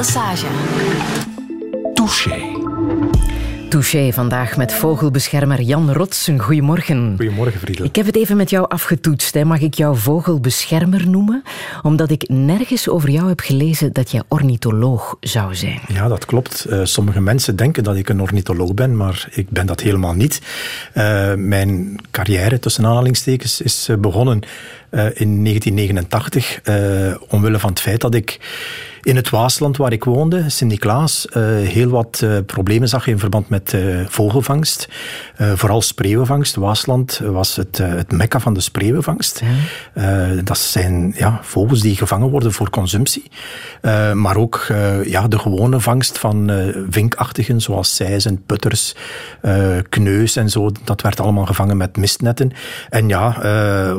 Lesage. Touché. Touché vandaag met vogelbeschermer Jan Rotsen. Goedemorgen. Goedemorgen, Friedel. Ik heb het even met jou afgetoetst. Hè. Mag ik jou vogelbeschermer noemen? Omdat ik nergens over jou heb gelezen dat jij ornitholoog zou zijn. Ja, dat klopt. Uh, sommige mensen denken dat ik een ornitholoog ben, maar ik ben dat helemaal niet. Uh, mijn carrière, tussen aanhalingstekens, is uh, begonnen in 1989 omwille van het feit dat ik in het Waasland waar ik woonde, Sint-Niklaas, uh, heel wat problemen zag in verband met vogelvangst. vooral spreeuwenvangst. Waasland was het, het mekka van de spreeuwenvangst. Dat zijn ja, vogels die gevangen worden voor consumptie. maar ook ja, de gewone vangst van vinkachtigen, zoals seizen, putters, kneus en zo. Dat werd allemaal gevangen met mistnetten. En ja,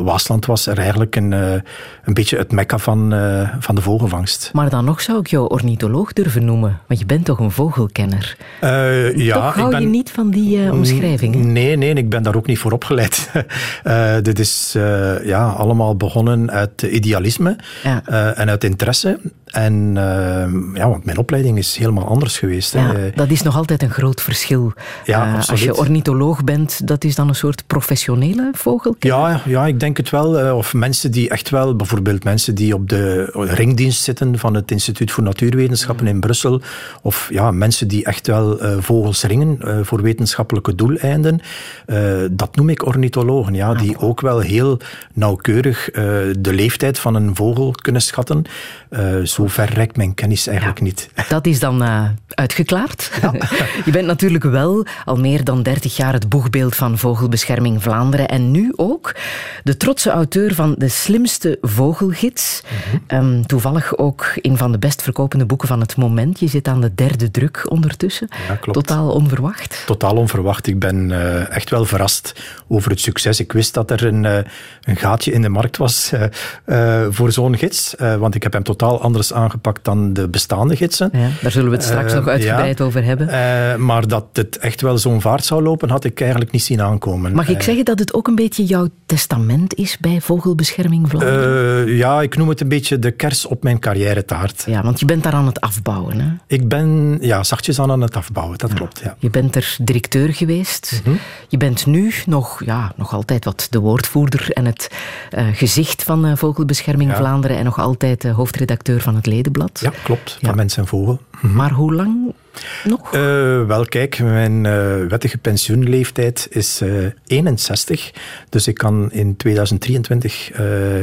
Waasland was er eigenlijk een, een beetje het mekka van, van de vogelvangst. Maar dan nog zou ik jou ornitholoog durven noemen, want je bent toch een vogelkenner? Uh, ja, toch hou ik ben... je niet van die uh, omschrijvingen? Nee, nee, ik ben daar ook niet voor opgeleid. uh, dit is ja, allemaal begonnen uit idealisme ja. en uit interesse. En ja, want mijn opleiding is helemaal anders geweest. Ja, hè. dat is nog altijd een groot verschil. Ja, als je ornitholoog bent, dat is dan een soort professionele vogelkenner? Ja, ja, ik denk het wel. Of mensen die echt wel, bijvoorbeeld mensen die op de ringdienst zitten van het Instituut voor Natuurwetenschappen in Brussel, of ja, mensen die echt wel uh, vogels ringen voor wetenschappelijke doeleinden, dat noem ik ornithologen, ja, die ook wel heel nauwkeurig de leeftijd van een vogel kunnen schatten. zo ver reikt mijn kennis eigenlijk ja, niet. Dat is dan uitgeklaard. Ja. Je bent natuurlijk wel al meer dan 30 jaar het boegbeeld van Vogelbescherming Vlaanderen en nu ook de trotse auteur van De Slimste Vogelgids. Mm -hmm. um, toevallig ook een van de best verkopende boeken van het moment. Je zit aan de derde druk ondertussen. Ja, klopt. Totaal onverwacht. Totaal onverwacht. Ik ben uh, echt wel verrast over het succes. Ik wist dat er een, uh, een gaatje in de markt was voor zo'n gids. want ik heb hem totaal anders aangepakt dan de bestaande gidsen. Ja, daar zullen we het straks nog uitgebreid ja, over hebben. maar dat het echt wel zo'n vaart zou lopen, had ik eigenlijk niet zien aankomen. Mag ik zeggen dat het ook een beetje jouw testament is bij Vogelbescherming Vlaanderen? ja, ik noem het een beetje de kers op mijn carrière taart. Ja, want je bent daar aan het afbouwen. Hè? Ik ben ja, zachtjes aan, aan het afbouwen, dat ja. klopt. Ja. Je bent er directeur geweest. Mm -hmm. Je bent nu nog, ja, nog altijd wat de woordvoerder en het gezicht van Vogelbescherming. Vlaanderen en nog altijd uh, hoofdredacteur van het Ledenblad. Ja, klopt. Van Mens en Vogel. Mhm. Maar hoe lang nog? Uh, wel, kijk, mijn uh, wettige pensioenleeftijd is uh, 61. Dus ik kan in 2023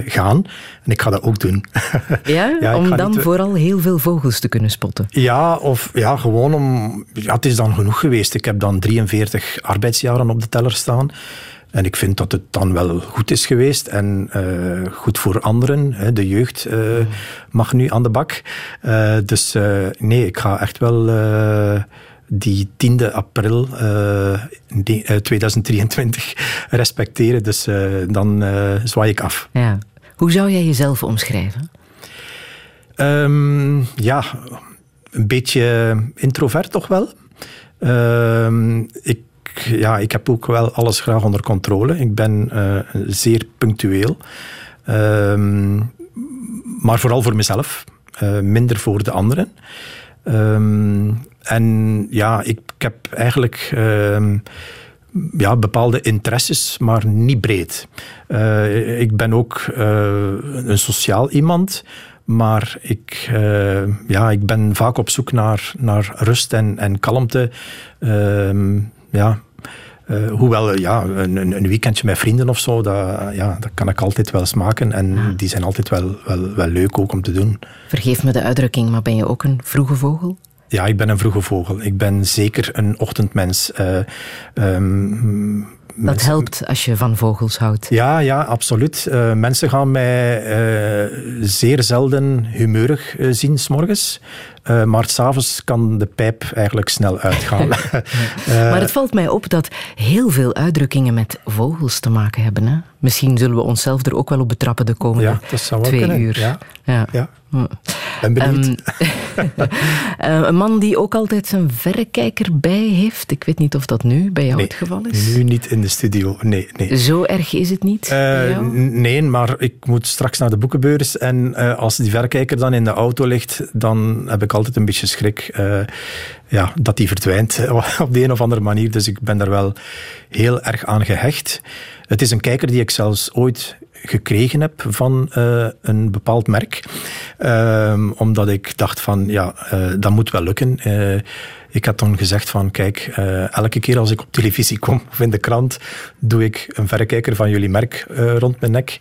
gaan. En ik ga dat ook doen. Ja, ja om dan niet... vooral heel veel vogels te kunnen spotten? Ja, of ja, gewoon om... Ja, het is dan genoeg geweest. Ik heb dan 43 arbeidsjaren op de teller staan. En ik vind dat het dan wel goed is geweest en uh, goed voor anderen. Hè. De jeugd uh, mag nu aan de bak. Uh, dus nee, ik ga echt wel die 10e april 2023 respecteren. Dus dan zwaai ik af. Ja. Hoe zou jij jezelf omschrijven? Um, ja, een beetje introvert toch wel. Uh, ik ja, ik heb ook wel alles graag onder controle. Ik ben uh, zeer punctueel. Uh, maar vooral voor mezelf. Uh, minder voor de anderen. Ehm, en ja, ik, heb eigenlijk ja, bepaalde interesses, maar niet breed. Uh, ik ben ook een sociaal iemand, maar ik, ja, ik ben vaak op zoek naar, naar rust en, en kalmte. ja, Uh, hoewel, ja, een, een, weekendje met vrienden of zo, dat, ja, dat kan ik altijd wel smaken. En ja. die zijn altijd wel, wel, wel leuk ook om te doen. Vergeef me de uitdrukking, maar ben je ook een vroege vogel? Ja, ik ben een vroege vogel. Ik ben zeker een ochtendmens. Uh, um, dat helpt als je van vogels houdt. Ja, ja absoluut. Uh, mensen gaan mij uh, zeer zelden humeurig uh, zien, s'morgens. Maar s'avonds kan de pijp eigenlijk snel uitgaan. maar het valt mij op dat heel veel uitdrukkingen met vogels te maken hebben. Hè? Misschien zullen we onszelf er ook wel op betrappen de komende ja, dat zou twee kunnen. uur. Ja. Ja. ja. ben benieuwd. Um, een man die ook altijd zijn verrekijker bij heeft. Ik weet niet of dat nu bij jou het geval is. Nu niet in de studio. Nee, nee. Zo erg is het niet? Uh, nee, maar ik moet straks naar de boekenbeurs. En uh, als die verrekijker dan in de auto ligt, dan heb ik altijd een beetje schrik. Uh, ja, dat die verdwijnt op de een of andere manier. Dus ik ben daar wel heel erg aan gehecht. Het is een kijker die ik zelfs ooit gekregen heb van uh, een bepaald merk. Uh, omdat ik dacht van, ja, dat moet wel lukken. ik had toen gezegd van, kijk, elke keer als ik op televisie kom of in de krant, doe ik een verrekijker van jullie merk rond mijn nek.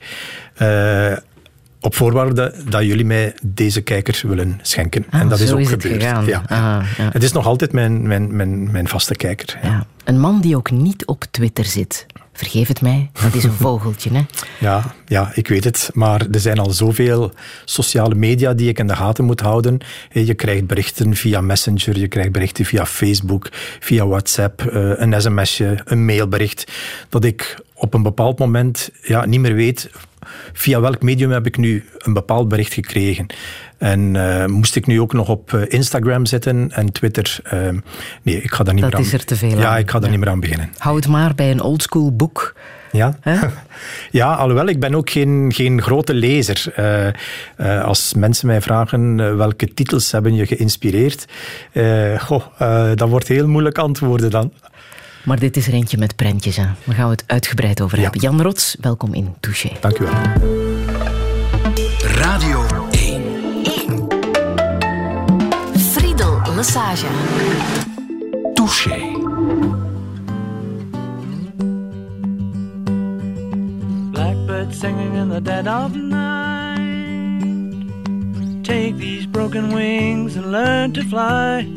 Op voorwaarde dat jullie mij deze kijkers willen schenken. Ah, en dat is ook is gebeurd. Ja. Ah, ja. het is nog altijd mijn, mijn, mijn, mijn vaste kijker. Ja. Een man die ook niet op Twitter zit. Vergeef het mij, dat is een vogeltje, hè? Ja, ja, ik weet het. Maar er zijn al zoveel sociale media die ik in de gaten moet houden. Je krijgt berichten via Messenger, je krijgt berichten via Facebook, via WhatsApp, een sms'je, een mailbericht. Dat ik op een bepaald moment ja, niet meer weet via welk medium heb ik nu een bepaald bericht gekregen. En uh, moest ik nu ook nog op Instagram zitten en Twitter? Uh, nee, ik ga daar niet dat meer aan. is er te veel Ja, aan. ik ga daar ja. niet meer aan beginnen. Hou het maar bij een oldschool boek. Ja. ja, alhoewel, ik ben ook geen, geen grote lezer. Uh, als mensen mij vragen welke titels hebben je geïnspireerd, goh, dat wordt heel moeilijk antwoorden dan. Maar dit is er eentje met prentjes. Hè. Daar gaan we het uitgebreid over ja. hebben. Jan Rots, welkom in Touché. Dank u wel. Radio 1. 1. Friedel Massage. Touché. Blackbird singing in the dead of night. Take these broken wings and learn to fly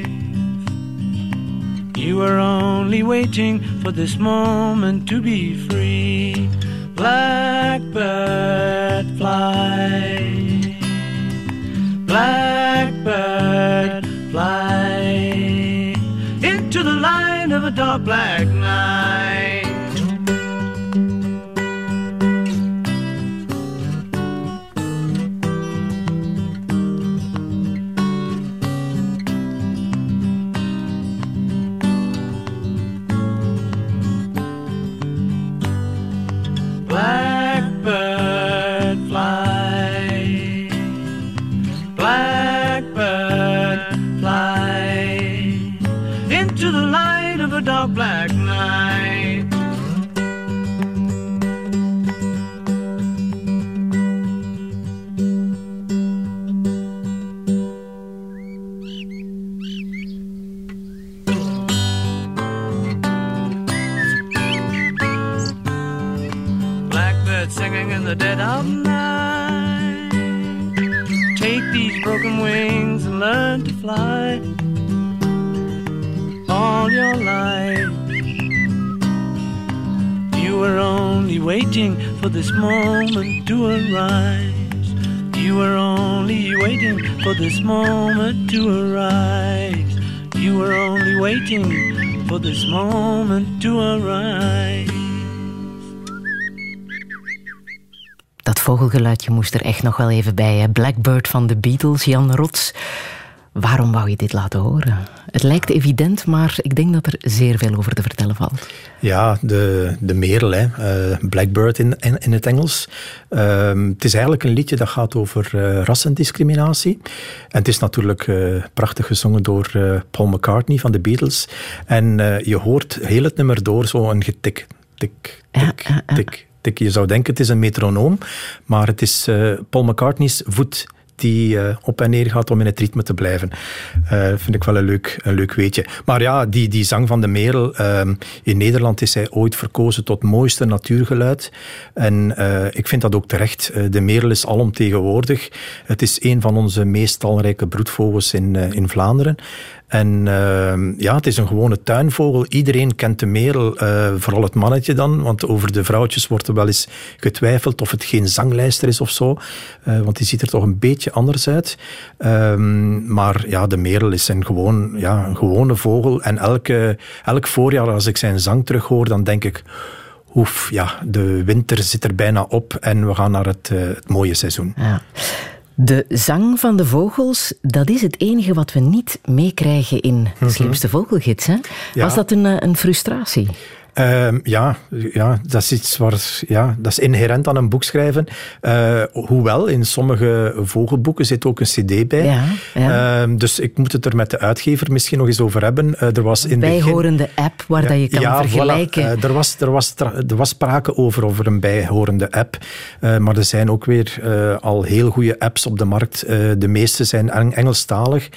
You were only waiting for this moment to be free. Blackbird fly. Blackbird fly into the light of a dark black night. Waiting for this moment to arise. You were only waiting for this moment to arise. You were only waiting for this moment to arise. Dat vogelgeluidje moest er echt nog wel even bij. Hè? Blackbird van de Beatles, Jan Rots. Waarom wou je dit laten horen? Het lijkt evident, maar ik denk dat er zeer veel over te vertellen valt. Ja, de, de merel, hè. Uh, Blackbird in, in, in, het Engels. Uh, het is eigenlijk een liedje dat gaat over uh, rassendiscriminatie. En het is natuurlijk uh, prachtig gezongen door Paul McCartney van de Beatles. En je hoort heel het nummer door zo'n getik. Tik, tik, tik, tik. Je zou denken het is een metronoom, maar het is Paul McCartney's voet die uh, op en neer gaat om in het ritme te blijven. Uh, vind ik wel een leuk, een leuk weetje. Maar ja, die, die zang van de merel. Ehm, in Nederland is hij ooit verkozen tot mooiste natuurgeluid. En ik vind dat ook terecht. de merel is alomtegenwoordig. Het is een van onze meest talrijke broedvogels in, in Vlaanderen. En uh, ja, het is een gewone tuinvogel. Iedereen kent de merel, uh, vooral het mannetje dan, want over de vrouwtjes wordt er wel eens getwijfeld of het geen zanglijster is of zo, uh, want die ziet er toch een beetje anders uit. Um, maar ja, de merel is een, gewoon, ja, een gewone vogel en elke, elk voorjaar als ik zijn zang terughoor, dan denk ik oef, ja, de winter zit er bijna op en we gaan naar het, uh, het mooie seizoen. Ja. De zang van de vogels, dat is het enige wat we niet meekrijgen in de mhm. slimste vogelgids. Hè? Was dat een, eh, een frustratie? Uh, ja, ja, dat is iets waar, ja, dat is inherent aan een boek schrijven. Uh, hoewel, in sommige vogelboeken zit ook een cd bij. Ja, ja. Uh, dus ik moet het er met de uitgever misschien nog eens over hebben. Uh, er was in bijhorende begin... app waar dat je kan vergelijken. Voilà. er, was, er, was, er was sprake over, over een bijhorende app. maar er zijn ook weer al heel goede apps op de markt. de meeste zijn Engelstalig.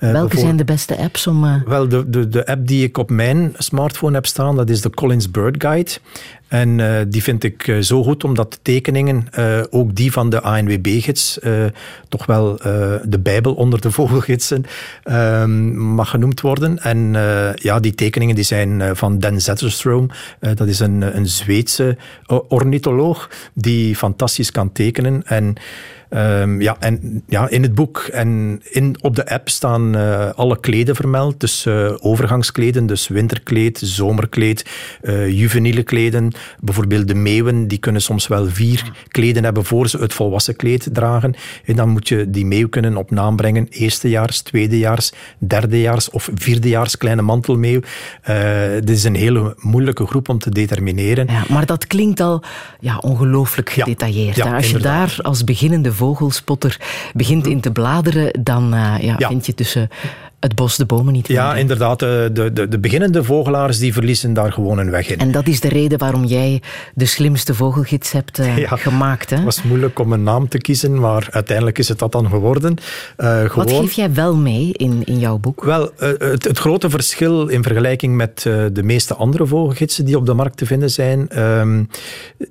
Welke zijn de beste apps om... Wel, de, de, de app die ik op mijn smartphone heb staan, dat is de Collins Bird Guide. En uh, die vind ik uh, zo goed omdat de tekeningen, uh, ook die van de ANWB-gids, toch wel de Bijbel onder de vogelgidsen ehm, mag genoemd worden. En ja, die tekeningen die zijn van Dan Zetterstrom. dat is een, een Zweedse ornitholoog die fantastisch kan tekenen. En Um, ja, en ja, in het boek en in, op de app staan uh, alle kleden vermeld. Dus uh, overgangskleden, dus winterkleed, zomerkleed, uh, juveniele kleden. Bijvoorbeeld de meeuwen, die kunnen soms wel vier kleden hebben voor ze het volwassen kleed dragen. En dan moet je die meeuw kunnen op naam brengen. Eerstejaars, tweedejaars, derdejaars of vierdejaars kleine mantelmeeuw. dit is een hele moeilijke groep om te determineren. Ja, maar dat klinkt al ja, ongelooflijk gedetailleerd. Ja, ja, Als je daar als beginnende vogelspotter begint in te bladeren, dan uh, ja, ja. vind je tussen het bos de bomen niet Ja, inderdaad. De, de, de beginnende vogelaars die verliezen daar gewoon een weg in. En dat is de reden waarom jij de slimste vogelgids hebt uh, ja, gemaakt. Hè? Het was moeilijk om een naam te kiezen, maar uiteindelijk is het dat dan geworden. Uh, gewoon... Wat geef jij wel mee in, in jouw boek? Wel, uh, het, het, grote verschil in vergelijking met de meeste andere vogelgidsen die op de markt te vinden zijn, ehm,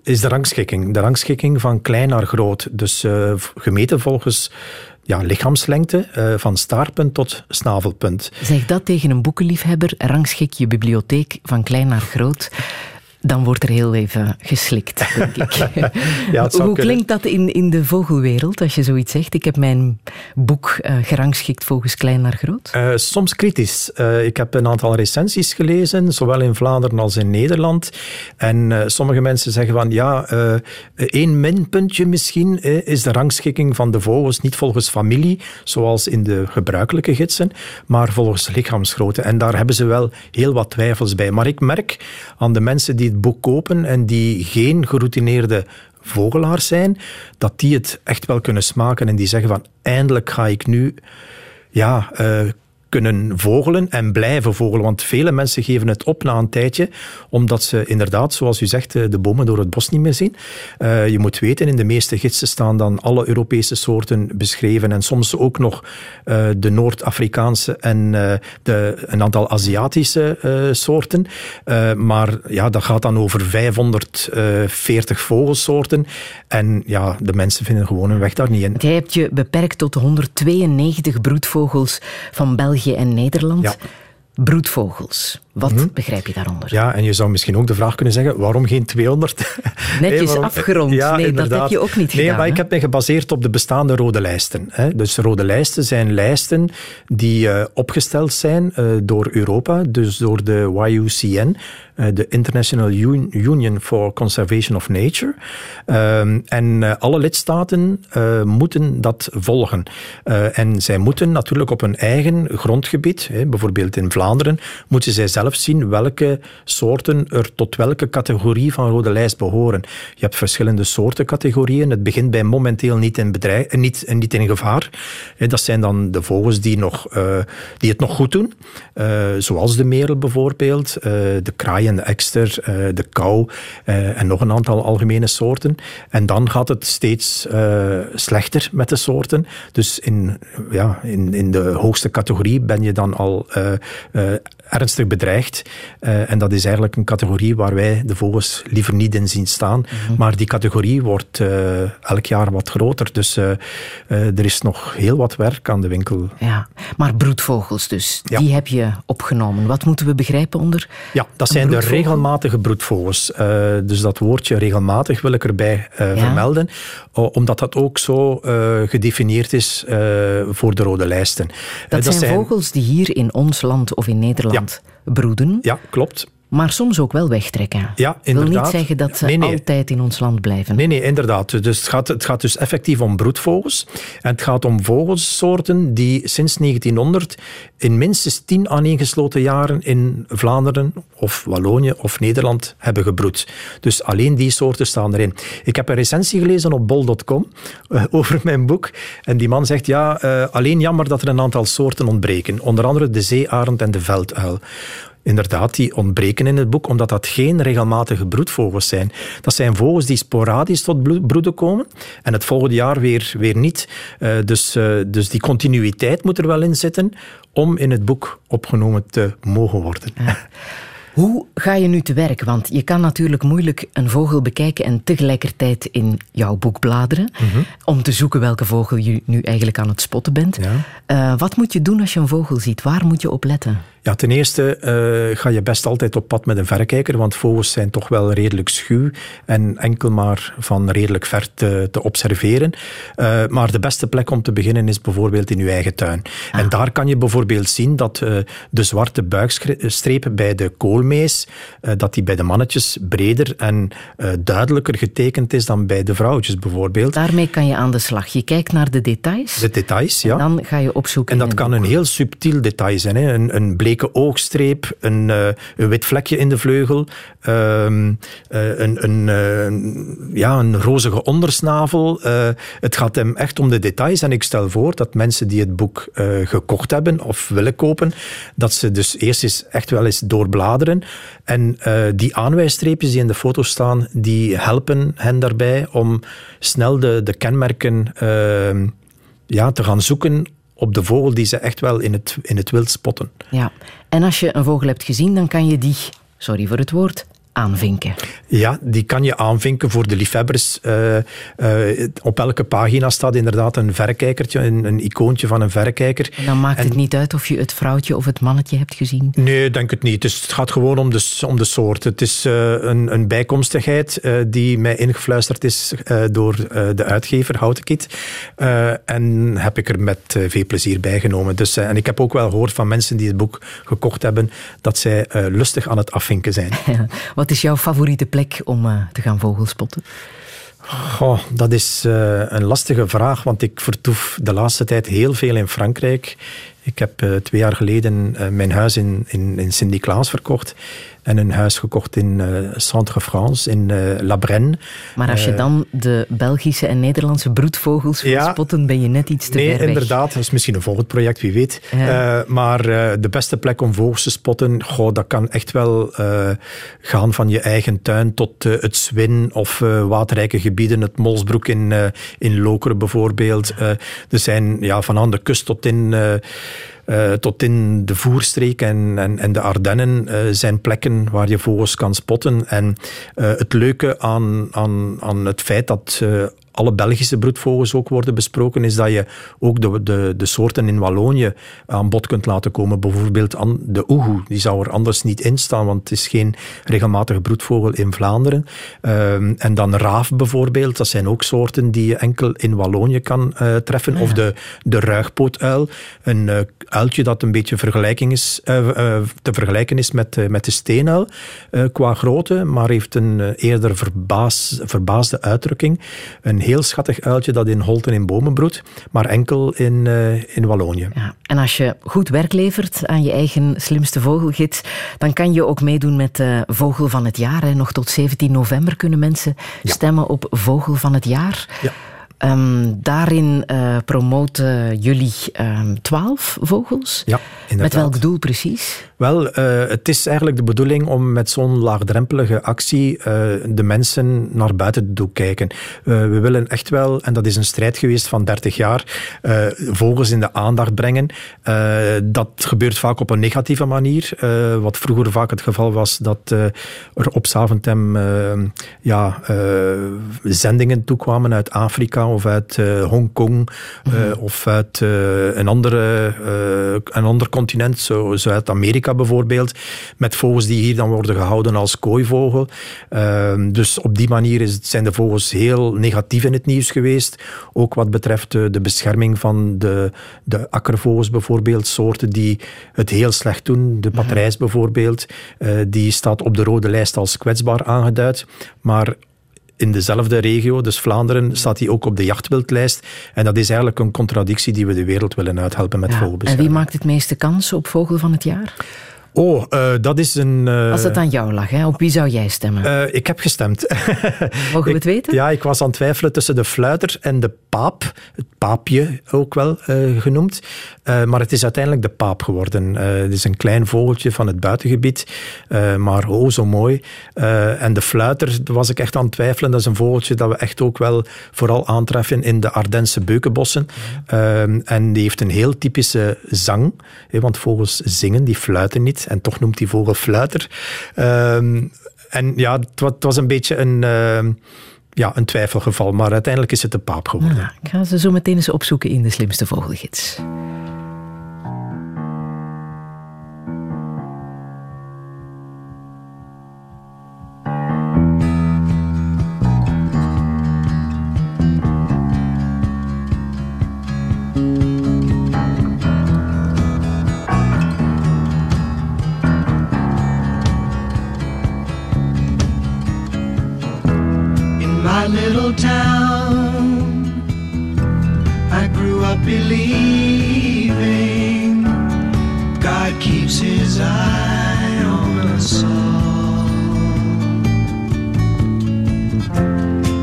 is de rangschikking. De rangschikking van klein naar groot. Dus gemeten volgens ja, lichaamslengte uh, van staartpunt tot snavelpunt. Zeg dat tegen een boekenliefhebber, rangschik je bibliotheek van klein naar groot dan wordt er heel even geslikt, denk ik. ja, Hoe klinkt dat in, in de vogelwereld, als je zoiets zegt? Ik heb mijn boek uh, gerangschikt volgens klein naar groot. Uh, soms kritisch. Uh, ik heb een aantal recensies gelezen, zowel in Vlaanderen als in Nederland. En sommige mensen zeggen van, ja, één minpuntje misschien is de rangschikking van de vogels niet volgens familie, zoals in de gebruikelijke gidsen, maar volgens lichaamsgrootte. En daar hebben ze wel heel wat twijfels bij. Maar ik merk aan de mensen die het boek kopen en die geen geroutineerde vogelaars zijn, dat die het echt wel kunnen smaken en die zeggen van eindelijk ga ik nu ja, uh, kunnen vogelen en blijven vogelen. Want vele mensen geven het op na een tijdje, omdat ze inderdaad, zoals u zegt, eh, de bomen door het bos niet meer zien. Uh, je moet weten, in de meeste gidsen staan dan alle Europese soorten beschreven en soms ook nog uh, de Noord-Afrikaanse en de, een aantal Aziatische soorten. maar ja, dat gaat dan over 540 vogelsoorten. En ja, de mensen vinden gewoon een weg daar niet in. Jij hebt je beperkt tot 192 broedvogels van België België en Nederland. Ja. Broedvogels. Wat mhm. begrijp je daaronder? Ja, en je zou misschien ook de vraag kunnen zeggen, waarom geen 200? Netjes afgerond. Ja, nee, dat heb je ook niet gedaan. Nee, maar ik heb me gebaseerd op de bestaande rode lijsten. Hè. Dus rode lijsten zijn lijsten die uh, opgesteld zijn uh, door Europa, dus door de YUCN, uh, de International Union for Conservation of Nature. Ehm, en alle lidstaten moeten dat volgen. en zij moeten natuurlijk op hun eigen grondgebied, bijvoorbeeld in Vlaanderen, moeten zij zelf zien welke soorten er tot welke categorie van rode lijst behoren. Je hebt verschillende soorten categorieën. Het begint bij momenteel niet in, bedrijf, eh, niet, eh, niet in gevaar. Dat zijn dan de vogels die, nog, die het nog goed doen, zoals de merel bijvoorbeeld, de kraai en de ekster, de kou en nog een aantal algemene soorten. En dan gaat het steeds slechter met de soorten. Dus in, ja, in, in de hoogste categorie ben je dan al ernstig bedreigd. Uh, en dat is eigenlijk een categorie waar wij de vogels liever niet in zien staan. Mhm. Maar die categorie wordt uh, elk jaar wat groter. Dus uh, er is nog heel wat werk aan de winkel. Ja, maar broedvogels dus, die heb je opgenomen. Wat moeten we begrijpen onder Ja, dat zijn de regelmatige broedvogels. dus dat woordje regelmatig wil ik erbij vermelden. Omdat dat ook zo gedefinieerd is voor de rode lijsten. Dat, dat zijn, vogels die hier in ons land of in Nederland broeden. Ja, klopt. Maar soms ook wel wegtrekken. Ja, inderdaad. wil niet zeggen dat ze altijd in ons land blijven. Nee, nee, inderdaad. Dus het, gaat, het gaat dus effectief om broedvogels. En het gaat om vogelsoorten die sinds 1900 in minstens tien aaneengesloten jaren in Vlaanderen of Wallonië of Nederland hebben gebroed. Dus alleen die soorten staan erin. Ik heb een recensie gelezen op bol.com uh, over mijn boek. En die man zegt, ja, uh, alleen jammer dat er een aantal soorten ontbreken. Onder andere de zeearend en de velduil inderdaad, die ontbreken in het boek, omdat dat geen regelmatige broedvogels zijn. Dat zijn vogels die sporadisch tot broeden komen en het volgende jaar weer, weer niet. Uh, dus, uh, dus die continuïteit moet er wel in zitten om in het boek opgenomen te mogen worden. Ja. Hoe ga je nu te werk? Want je kan natuurlijk moeilijk een vogel bekijken en tegelijkertijd in jouw boek bladeren. Mhm. Om te zoeken welke vogel je nu eigenlijk aan het spotten bent. Ja. Uh, wat moet je doen als je een vogel ziet? Waar moet je op letten? Ja, ten eerste uh, ga je best altijd op pad met een verrekijker, want vogels zijn toch wel redelijk schuw en enkel maar van redelijk ver te, te observeren. Uh, maar de beste plek om te beginnen is bijvoorbeeld in je eigen tuin. En ah. daar kan je bijvoorbeeld zien dat uh, de zwarte buikstreep bij de koolmees, dat die bij de mannetjes breder en duidelijker getekend is dan bij de vrouwtjes bijvoorbeeld. Daarmee kan je aan de slag. Je kijkt naar de details. De details, ja. En dan ga je opzoeken. En dat kan een heel subtiel detail zijn. Hè. Een, een bleke oogstreep, een, uh, een wit vlekje in de vleugel, uh, een, een, uh, ja, een rozige ondersnavel. het gaat hem echt om de details. En ik stel voor dat mensen die het boek gekocht hebben of willen kopen, dat ze dus eerst eens echt wel eens doorbladeren. En die aanwijsstreepjes die in de foto staan, die helpen hen daarbij om snel de, de kenmerken ehm, ja, te gaan zoeken op de vogel die ze echt wel in het, in het wild spotten. Ja, en als je een vogel hebt gezien, dan kan je die, sorry voor het woord, aanvinken. Ja, die kan je aanvinken voor de liefhebbers. Uh, uh, op elke pagina staat inderdaad een verrekijkertje, een, een icoontje van een verrekijker. En dan maakt het niet uit of je het vrouwtje of het mannetje hebt gezien? Nee, denk het niet. Dus het gaat gewoon om de, om de soort. Het is uh, een, een bijkomstigheid die mij ingefluisterd is door de uitgever, Houtenkit. en heb ik er met veel plezier bijgenomen. Dus, en ik heb ook wel gehoord van mensen die het boek gekocht hebben, dat zij lustig aan het afvinken zijn. Ja. Wat is jouw favoriete plek om uh, te gaan vogelspotten? Oh, dat is uh, een lastige vraag, want ik vertoef de laatste tijd heel veel in Frankrijk. Ik heb uh, twee jaar geleden mijn huis in, in, in Sint-Niklaas verkocht en een huis gekocht in uh, Centre-France, in uh, La Brenne. Maar als je eh, dan de Belgische en Nederlandse broedvogels wil spotten, ben je net iets te nee, ver weg. inderdaad. Dat is misschien een volgend project, wie weet. maar de beste plek om vogels te spotten, goh, dat kan echt wel gaan van je eigen tuin tot het Zwin of waterrijke gebieden, het Molsbroek in, in Lokeren bijvoorbeeld. er zijn ja, van aan de kust tot in... Uh, tot in de voerstreek en, en, en de Ardennen uh, zijn plekken waar je vogels kan spotten. En uh, het leuke aan, aan, aan het feit dat alle Belgische broedvogels ook worden besproken, is dat je ook de, de, de soorten in Wallonië aan bod kunt laten komen. Bijvoorbeeld de oehoe, die zou er anders niet in staan, want het is geen regelmatige broedvogel in Vlaanderen. Ehm, en dan raaf bijvoorbeeld, dat zijn ook soorten die je enkel in Wallonië kan uh, treffen. Of de, de ruigpootuil, een uh, uiltje dat een beetje vergelijking is, uh, te vergelijken is met, met de steenuil qua grootte, maar heeft een eerder verbaas, verbaasde uitdrukking. Een heel schattig uiltje dat in Holten in bomen broedt, maar enkel in, uh, in Wallonië. Ja. En als je goed werk levert aan je eigen slimste vogelgids, dan kan je ook meedoen met de Vogel van het Jaar. Hè. Nog tot 17 november kunnen mensen stemmen op Vogel van het Jaar. Ja. Um, daarin uh, promoten jullie um, twaalf vogels. Ja, Met welk doel precies? Wel, uh, het is eigenlijk de bedoeling om met zo'n laagdrempelige actie uh, de mensen naar buiten te doen kijken. we willen echt wel, en dat is een strijd geweest van 30 jaar, vogels in de aandacht brengen. dat gebeurt vaak op een negatieve manier. wat vroeger vaak het geval was dat er op Zaventem ja, zendingen toekwamen uit Afrika of uit Hongkong mm of uit een, andere, een ander continent, zo Bijvoorbeeld, met vogels die hier dan worden gehouden als kooivogel. Ehm, dus op die manier is, zijn de vogels heel negatief in het nieuws geweest. Ook wat betreft de bescherming van de, de akkervogels bijvoorbeeld, soorten die het heel slecht doen. De mhm. patrijs bijvoorbeeld, die staat op de rode lijst als kwetsbaar aangeduid. Maar in dezelfde regio, dus Vlaanderen, staat hij ook op de jachtwildlijst. En dat is eigenlijk een contradictie die we de wereld willen uithelpen met ja, En wie maakt het meeste kans op Vogel van het Jaar? Oh, uh, dat is een... Uh, Als het aan jou lag, hè? op wie zou jij stemmen? Uh, ik heb gestemd. Mogen we het weten? Ja, ik was aan het twijfelen tussen de fluiter en de paap. Het paapje ook wel genoemd. maar het is uiteindelijk de paap geworden. het is een klein vogeltje van het buitengebied, maar oh zo mooi. en de fluiter, daar was ik echt aan het twijfelen. Dat is een vogeltje dat we echt ook wel vooral aantreffen in de Ardense beukenbossen. en die heeft een heel typische zang, want vogels zingen, die fluiten niet. En toch noemt die vogel fluiter. Ehm, en ja, het, was een beetje een, uh, ja, een twijfelgeval. Maar uiteindelijk is het de paap geworden. Ja, ik ga ze zo meteen eens opzoeken in de slimste vogelgids.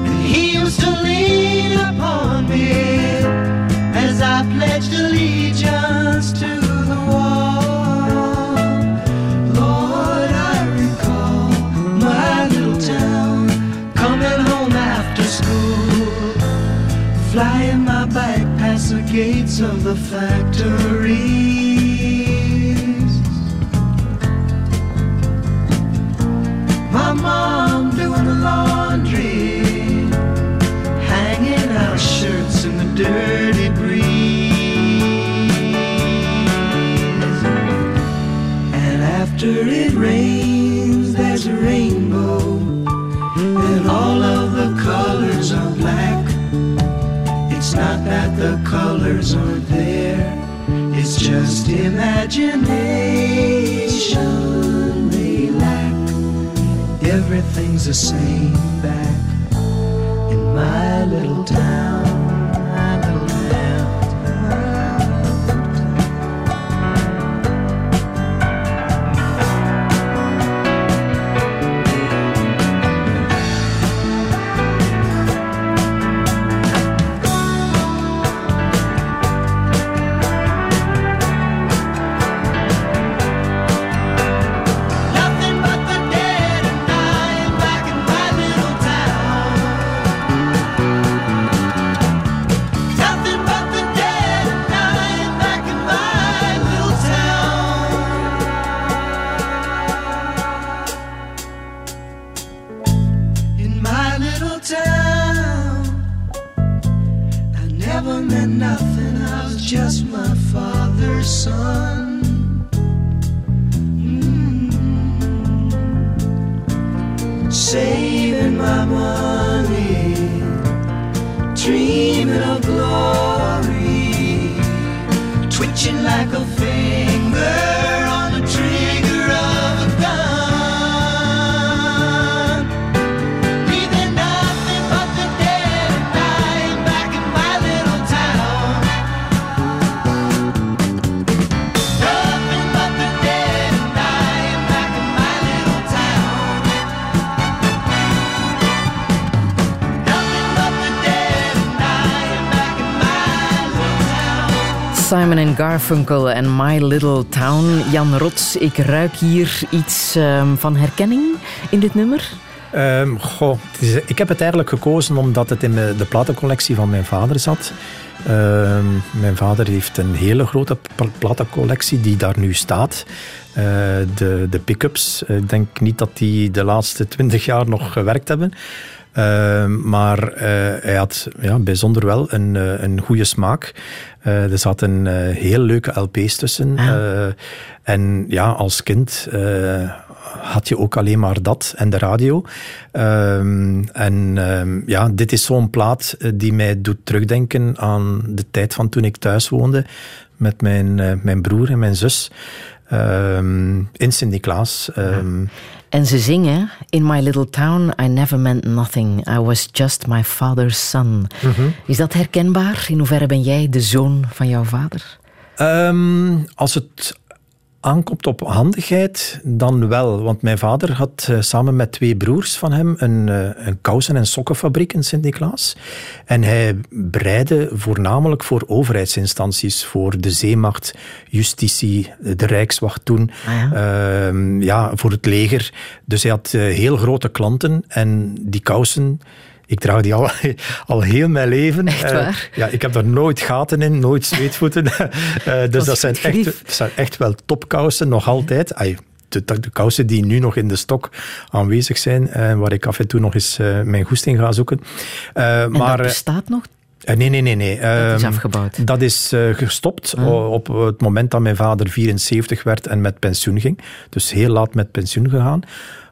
And he used to lean upon me as I pledged allegiance to the wall. Lord, I recall my little town, coming home after school, flying my bike past the gates of the factory. Laundry, hanging out shirts in the dirty breeze. And after it rains, there's a rainbow, and all of the colors are black. It's not that the colors aren't there, it's just imagination. Everything's the same back in my little town. Garfunkel en My Little Town. Jan Rots, ik ruik hier iets ehm, van herkenning in dit nummer. Um, goh, ik heb het eigenlijk gekozen omdat het in de platencollectie van mijn vader zat. Ehm, mijn vader heeft een hele grote platencollectie die daar nu staat. Uh, de, de pick-ups, ik denk niet dat die de laatste twintig jaar nog gewerkt hebben. Maar uh, hij had ja, bijzonder wel een, uh, een goede smaak. Uh, er zaten heel leuke LP's tussen. Ah. en ja, als kind had je ook alleen maar dat en de radio. Um, en um, ja, dit is zo'n plaat die mij doet terugdenken aan de tijd van toen ik thuis woonde met mijn, mijn broer en mijn zus. Um, in Sint-Niklaas. Um, en ze zingen: In my little town, I never meant nothing. I was just my father's son. Mm -hmm. Is dat herkenbaar? In hoeverre ben jij de zoon van jouw vader? Um, als het aankomt op handigheid, dan wel. Want mijn vader had uh, samen met twee broers van hem een, uh, een kousen- en sokkenfabriek in Sint-Niklaas. En hij breide voornamelijk voor overheidsinstanties, voor de zeemacht, justitie, de Rijkswacht toen, ah ja. Uh, ja. voor het leger. Dus hij had uh, heel grote klanten en die kousen ik draag die al, al heel mijn leven. Echt waar? Uh, ja, ik heb daar nooit gaten in, nooit zweetvoeten. uh, dus dat zijn, echt, zijn echt wel topkousen, nog altijd. Ay, de, de, kousen die nu nog in de stok aanwezig zijn, uh, waar ik af en toe nog eens mijn goesting ga zoeken. en maar, dat bestaat nog? nee, nee, nee. nee. Dat is ehm, afgebouwd. Dat is gestopt ah. op het moment dat mijn vader 74 werd en met pensioen ging. Dus heel laat met pensioen gegaan.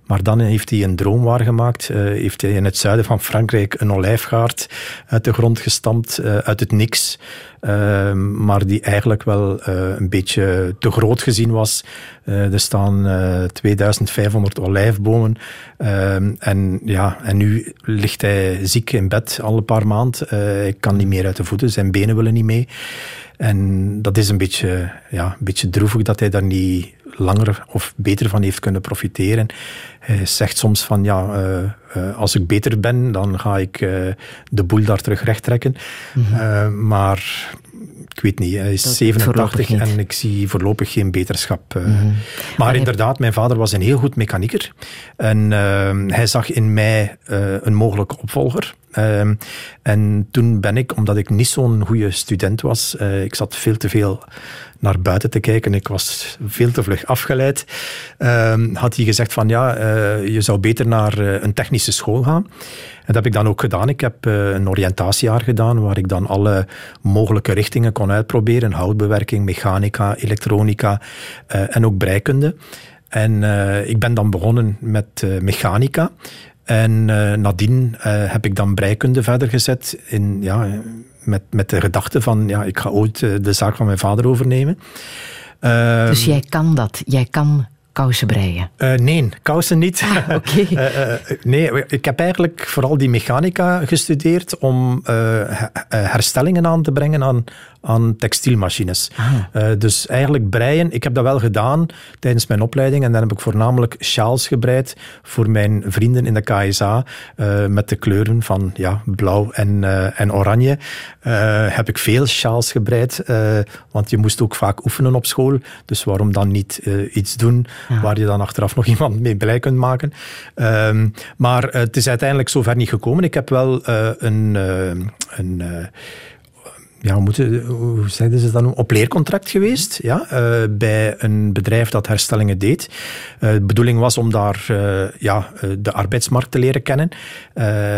Maar dan heeft hij een droom waargemaakt. Uh, heeft hij in het zuiden van Frankrijk een olijfgaard uit de grond gestampt, uh, uit het niks. Uh, maar die eigenlijk wel een beetje te groot gezien was. er staan 2500 olijfbomen. Ehm, en, ja, en nu ligt hij ziek in bed al een paar maanden. hij kan niet meer uit de voeten, zijn benen willen niet mee. En dat is een beetje, ja, een beetje droevig dat hij daar niet langer of beter van heeft kunnen profiteren. Hij zegt soms van ja, uh, uh, als ik beter ben, dan ga ik de boel daar terug recht trekken. Mm -hmm. maar ik weet niet, hij is dat 87 en ik zie voorlopig geen beterschap. Mm -hmm. Maar en inderdaad, mijn vader was een heel goed mechanieker. En hij zag in mij een mogelijke opvolger. Uh, en toen ben ik, omdat ik niet zo'n goede student was, ik zat veel te veel naar buiten te kijken. Ik was veel te vlug afgeleid. Uh, had hij gezegd van ja, uh, je zou beter naar uh, een technische school gaan. En dat heb ik dan ook gedaan. Ik heb een oriëntatiejaar gedaan waar ik dan alle mogelijke richtingen kon uitproberen. Houtbewerking, mechanica, elektronica en ook breikunde. En ik ben dan begonnen met mechanica. En nadien heb ik dan breikunde verder gezet in, ja, met, met de gedachte van ja, ik ga ooit eh, de zaak van mijn vader overnemen. Uh, dus jij kan dat? Jij kan kousen breien? Uh, nee, kousen niet. Ah, okay. uh, nee, ik heb eigenlijk vooral die mechanica gestudeerd om herstellingen aan te brengen aan, aan textielmachines. Ah. Uh, dus eigenlijk breien, ik heb dat wel gedaan tijdens mijn opleiding en dan heb ik voornamelijk sjaals gebreid voor mijn vrienden in de KSA uh, met de kleuren van ja, blauw en, uh, en oranje. heb ik veel sjaals gebreid, want je moest ook vaak oefenen op school. Dus waarom dan niet iets doen ja. waar je dan achteraf nog iemand mee blij kunt maken. Ehm, maar het is uiteindelijk zover niet gekomen. Ik heb wel een... een ja, moeten, hoe zeiden ze dan, op leercontract geweest ja, uh, bij een bedrijf dat herstellingen deed. Uh, de bedoeling was om daar uh, ja, de arbeidsmarkt te leren kennen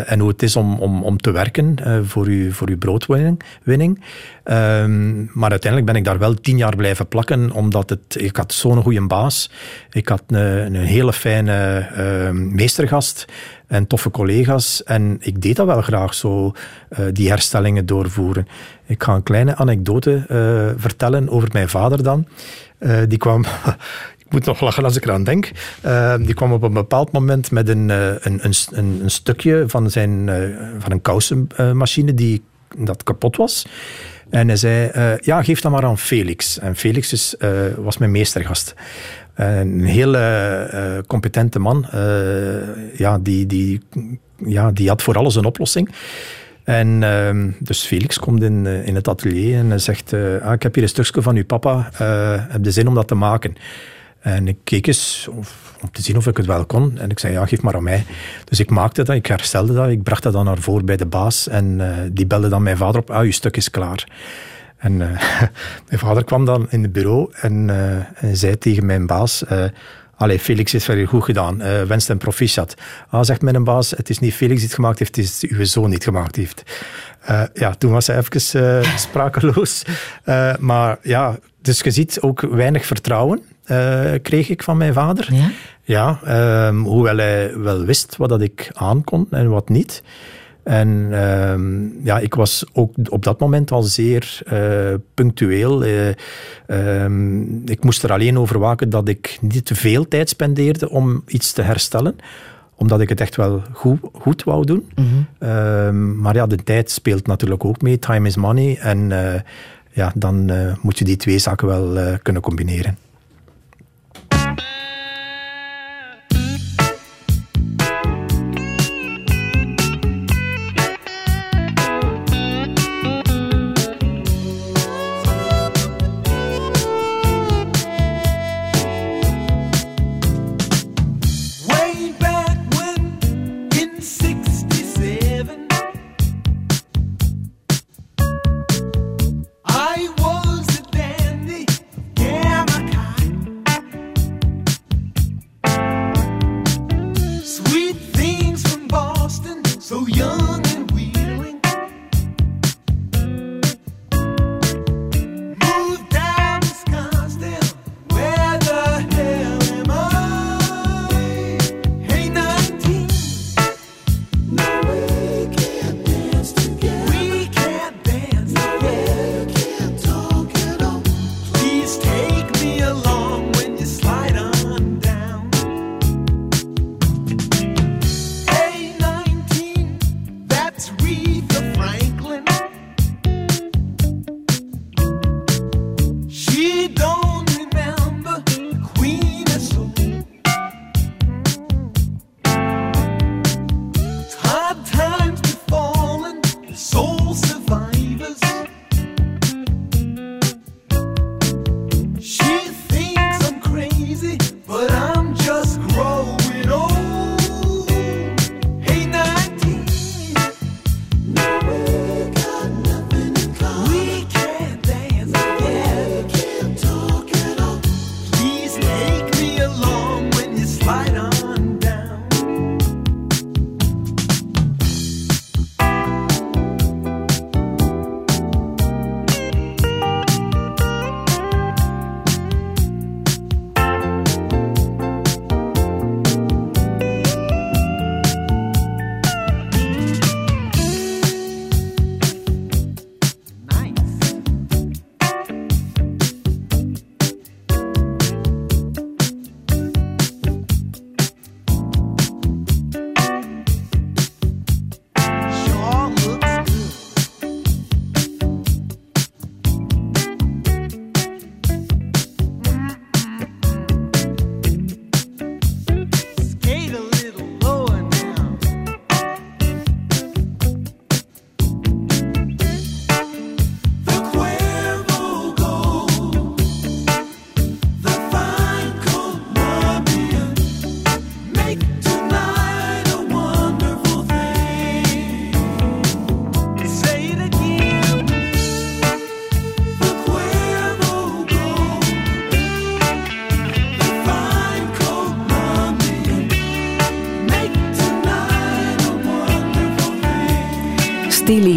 en hoe het is om, om, om te werken voor, uw, voor uw broodwinning. Ehm, maar uiteindelijk ben ik daar wel tien jaar blijven plakken, omdat het, ik had zo'n goede baas. Ik had een, een hele fijne meestergast en toffe collega's. En ik deed dat wel graag, zo die herstellingen doorvoeren. Ik ga een kleine anekdote uh, vertellen over mijn vader dan. Uh, die kwam... ik moet nog lachen als ik eraan denk. Die kwam op een bepaald moment met een, een, een, een, stukje van, zijn, van een kousenmachine die, dat kapot was. En hij zei, ja, geef dat maar aan Felix. En Felix is, was mijn meestergast. Een hele competente man. ja, die, die, ja, die had voor alles een oplossing. En ehm, dus Felix komt in, in het atelier en zegt, ah, ik heb hier een stukje van uw papa, heb je zin om dat te maken? En ik keek eens om te zien of ik het wel kon. En ik zei, ja, geef maar aan mij. Dus ik maakte dat, ik herstelde dat, ik bracht dat dan naar voren bij de baas. En die belde dan mijn vader op, ah, uw stuk is klaar. En mijn vader kwam dan in het bureau en, en zei tegen mijn baas... Allee, Felix is weer goed gedaan. Uh, wenst een proficiat. Ah, zegt mijn baas, het is niet Felix die het gemaakt heeft, het is uw zoon die het gemaakt heeft. Uh, ja, toen was hij even uh, sprakeloos. maar ja, dus je ziet ook weinig vertrouwen kreeg ik van mijn vader. Ja? Ja, ehm, hoewel hij wel wist wat dat ik aankon en wat niet. En uh, ja, ik was ook op dat moment al zeer uh, punctueel. Uh, ik moest er alleen over waken dat ik niet te veel tijd spendeerde om iets te herstellen omdat ik het echt wel goed, goed wou doen. Mm -hmm. maar ja, de tijd speelt natuurlijk ook mee. Time is money. En uh, ja, dan moet je die twee zaken wel kunnen combineren.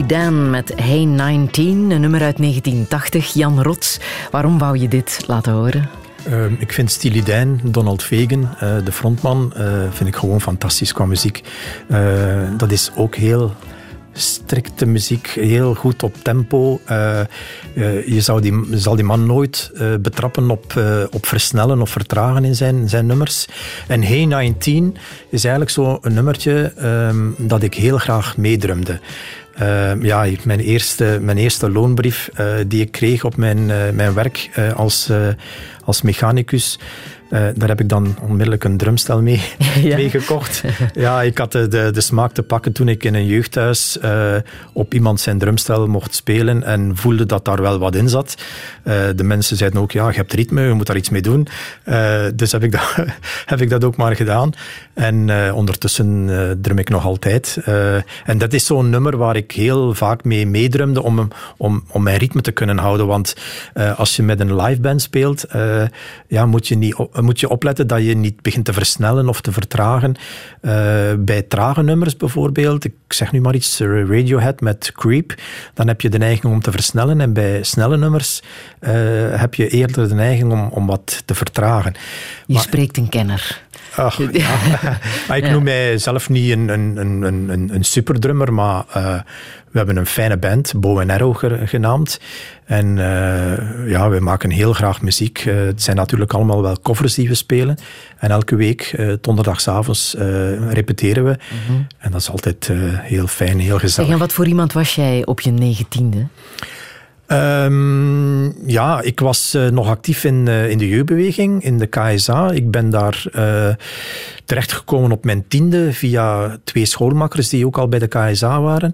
Dan met Hey 19, een nummer uit 1980. Jan Rots, waarom wou je dit laten horen? Ehm, ik vind Steely Dan, Donald Fagen, uh, de frontman, uh, vind ik gewoon fantastisch qua muziek. Uh, dat is ook heel strikte muziek, heel goed op tempo. je, zou die, zal die man nooit betrappen op, op versnellen of vertragen in zijn, zijn nummers. En Hey 19 is eigenlijk zo een nummertje um, dat ik heel graag meedrumde. Uh, ja, mijn eerste, mijn eerste loonbrief uh, die ik kreeg op mijn, uh, mijn werk als, als mechanicus. Uh, daar heb ik dan onmiddellijk een drumstel mee, ja. mee gekocht. ja, ik had de, de, de, smaak te pakken toen ik in een jeugdhuis uh, op iemand zijn drumstel mocht spelen en voelde dat daar wel wat in zat. Uh, de mensen zeiden ook, ja, je hebt ritme, je moet daar iets mee doen. dus heb ik, dat, heb ik dat ook maar gedaan. En ondertussen drum ik nog altijd. en dat is zo'n nummer waar ik heel vaak mee meedrumde om, om, om mijn ritme te kunnen houden. Want als je met een live band speelt, ja, moet je niet moet je opletten dat je niet begint te versnellen of te vertragen. Uh, bij trage nummers bijvoorbeeld, ik zeg nu maar iets, Radiohead met Creep, dan heb je de neiging om te versnellen. En bij snelle nummers uh, heb je eerder de neiging om, om wat te vertragen. Je maar, spreekt een kenner. Ach, ja. maar ik noem mij zelf niet een, een, een, een, een superdrummer, maar uh, we hebben een fijne band, Bow Arrow genaamd. En uh, ja, we maken heel graag muziek. Uh, het zijn natuurlijk allemaal wel covers die we spelen. En elke week, uh, donderdagavonds, repeteren we. Mm -hmm. En dat is altijd heel fijn, heel gezellig. Zeg, en wat voor iemand was jij op je negentiende? Um, ja, ik was uh, nog actief in, uh, in de jeugdbeweging, in de KSA. Ik ben daar uh, terechtgekomen op mijn tiende via twee schoolmakkers die ook al bij de KSA waren.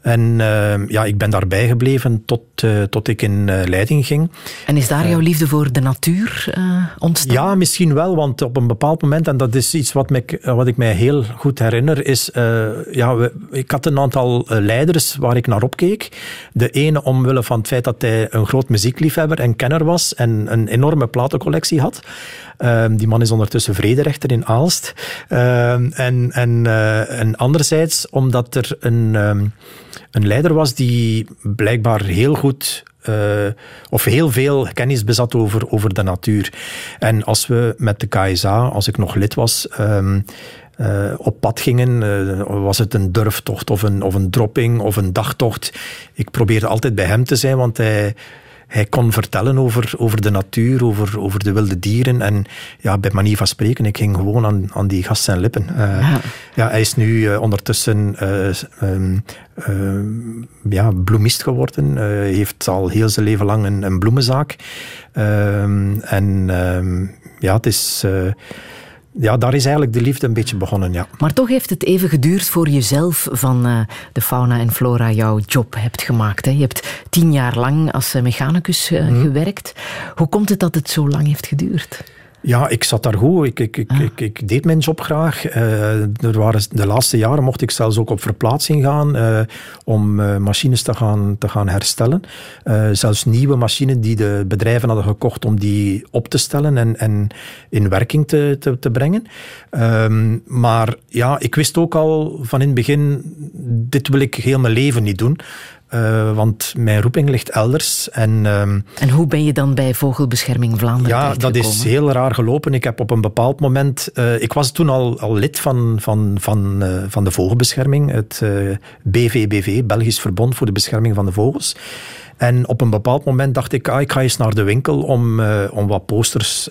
En uh, ja, ik ben daarbij gebleven tot, uh, tot ik in uh, leiding ging. En is daar jouw liefde voor de natuur ontstaan? Ja, misschien wel, want op een bepaald moment, en dat is iets wat, me, wat ik mij heel goed herinner, is, ja, we, ik had een aantal leiders waar ik naar opkeek. De ene omwille van het feit dat hij een groot muziekliefhebber en kenner was en een enorme platencollectie had. Um, die man is ondertussen vrederechter in Aalst. Um, en, en, uh, en anderzijds omdat er een, um, een leider was die blijkbaar heel goed uh, of heel veel kennis bezat over, over de natuur. En als we met de KSA, als ik nog lid was, uh, op pad gingen. Was het een durftocht of een, of een dropping of een dagtocht? Ik probeerde altijd bij hem te zijn, want hij hij kon vertellen over, over de natuur, over, over de wilde dieren. En ja, bij manier van spreken, ik ging gewoon aan, aan die gast zijn lippen. Uh, ja. ja. hij is nu uh, ondertussen uh, ja, bloemist geworden. Hij heeft al heel zijn leven lang een, een bloemenzaak. Ehm, en ehm, ja, het is ja, daar is eigenlijk de liefde een beetje begonnen, ja. Maar toch heeft het even geduurd voor je zelf van uh, de fauna en flora jouw job hebt gemaakt. Hè? Je hebt tien jaar lang als mechanicus uh, mm. gewerkt. Hoe komt het dat het zo lang heeft geduurd? Ja, ik zat daar goed. Ik, ik, ik, ah. ik, ik deed mijn job graag. Uh, er waren, de laatste jaren mocht ik zelfs ook op verplaatsing gaan uh, om uh, machines te gaan, te gaan herstellen. zelfs nieuwe machines die de bedrijven hadden gekocht om die op te stellen en, en in werking te, te, te brengen. Um, maar ja, ik wist ook al van in het begin, dit wil ik heel mijn leven niet doen. Uh, want mijn roeping ligt elders. En, uh, en hoe ben je dan bij Vogelbescherming Vlaanderen Ja, dat is heel raar gelopen. Ik heb op een bepaald moment... Uh, ik was toen al, al lid van, van, van, uh, van de Vogelbescherming, het BVBV, Belgisch Verbond voor de Bescherming van de Vogels. En op een bepaald moment dacht ik, ah, ik ga eens naar de winkel om, om wat posters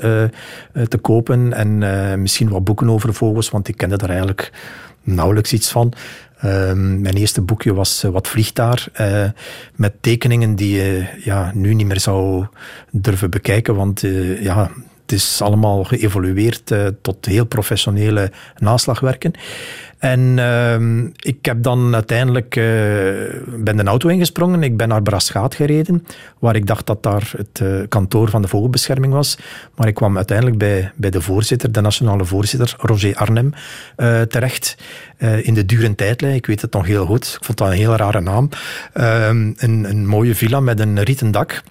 te kopen en misschien wat boeken over vogels, want ik kende daar eigenlijk nauwelijks iets van. Ehm, mijn eerste boekje was uh, Wat vliegt? Uh, met tekeningen die je ja, nu niet meer zou durven bekijken, want uh, ja, het is allemaal geëvolueerd tot heel professionele naslagwerken. En uh, ik heb dan uiteindelijk uh, ben de auto ingesprongen. Ik ben naar Braschaat gereden, waar ik dacht dat daar het uh, kantoor van de vogelbescherming was. Maar ik kwam uiteindelijk bij, bij de voorzitter, de nationale voorzitter, Roger Arnhem, uh, terecht. in de dure tijdlijn, ik weet het nog heel goed. Ik vond dat een heel rare naam. Ehm, een, een mooie villa met een rieten dak.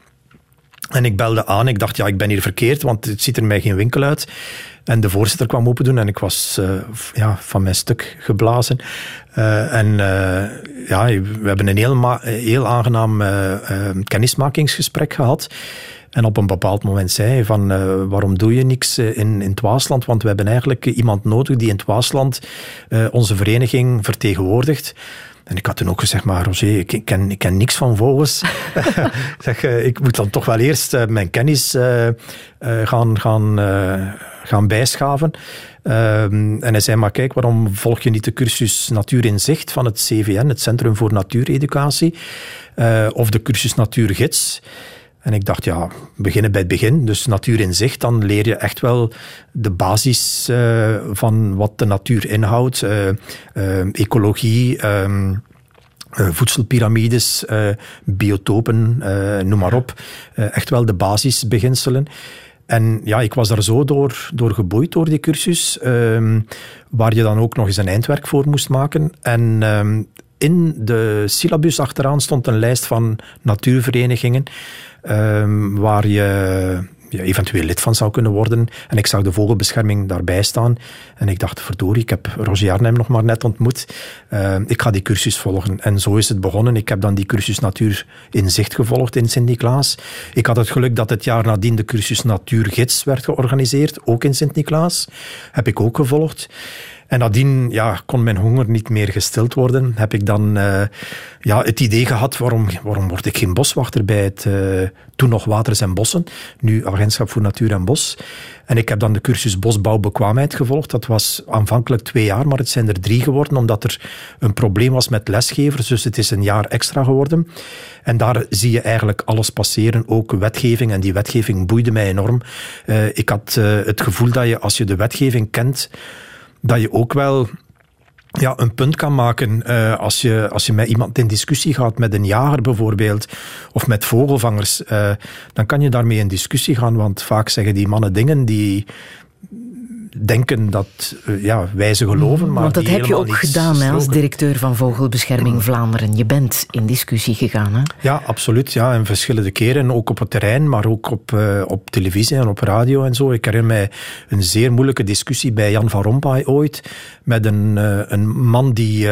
En ik belde aan. Ik dacht, ja, ik ben hier verkeerd, want het ziet er mij geen winkel uit. En de voorzitter kwam open doen en ik was uh, ja, van mijn stuk geblazen. Uh, en uh, ja, we hebben een heel, heel aangenaam kennismakingsgesprek gehad. En op een bepaald moment zei hij van waarom doe je niks in, in het Waasland? Want we hebben eigenlijk iemand nodig die in het Waasland onze vereniging vertegenwoordigt. En ik had toen ook gezegd, maar Roger, ik ken, ik ken niks van vogels. zeg, ik moet dan toch wel eerst mijn kennis gaan, gaan gaan bijschaven. Ehm, en hij zei, maar kijk, waarom volg je niet de cursus Natuur in Zicht van het CVN, het Centrum voor Natuureducatie, uh, of de cursus Natuurgids? En ik dacht, ja, beginnen bij het begin. Dus natuur in zicht, dan leer je echt wel de basis uh, van wat de natuur inhoudt. Uh, ecologie, um, voedselpyramides, biotopen, noem maar op. echt wel de basisbeginselen. En ja, ik was daar zo door, door geboeid, door die cursus, um, waar je dan ook nog eens een eindwerk voor moest maken. En um, in de syllabus achteraan stond een lijst van natuurverenigingen um, waar je eventueel lid van zou kunnen worden. En ik zag de vogelbescherming daarbij staan. En ik dacht, verdorie, ik heb Roger Arnhem nog maar net ontmoet. Uh, ik ga die cursus volgen. En zo is het begonnen. Ik heb dan die cursus Natuur in Zicht gevolgd in Sint-Niklaas. Ik had het geluk dat het jaar nadien de cursus Natuurgids werd georganiseerd, ook in Sint-Niklaas. Heb ik ook gevolgd. En nadien ja, kon mijn honger niet meer gestild worden. Heb ik dan uh, ja, het idee gehad, waarom, waarom word ik geen boswachter bij het uh, toen nog Waters en Bossen, nu Agentschap voor Natuur en Bos. En ik heb dan de cursus Bosbouwbekwaamheid gevolgd. Dat was aanvankelijk twee jaar, maar het zijn er drie geworden, omdat er een probleem was met lesgevers. Dus het is een jaar extra geworden. En daar zie je eigenlijk alles passeren, ook wetgeving. En die wetgeving boeide mij enorm. Uh, ik had het gevoel dat je, als je de wetgeving kent, dat je ook wel ja, een punt kan maken uh, als, je, als je met iemand in discussie gaat, met een jager bijvoorbeeld, of met vogelvangers, uh, dan kan je daarmee in discussie gaan, want vaak zeggen die mannen dingen die, denken dat uh, ja, wij ze geloven. Maar Want dat heb je ook gedaan hè, als directeur van Vogelbescherming Vlaanderen. Je bent in discussie gegaan. Hè? Ja, absoluut. Ja, en verschillende keren. Ook op het terrein, maar ook op, uh, op televisie en op radio en zo. Ik herinner mij een zeer moeilijke discussie bij Jan van Rompuy ooit. Met een, uh, een man die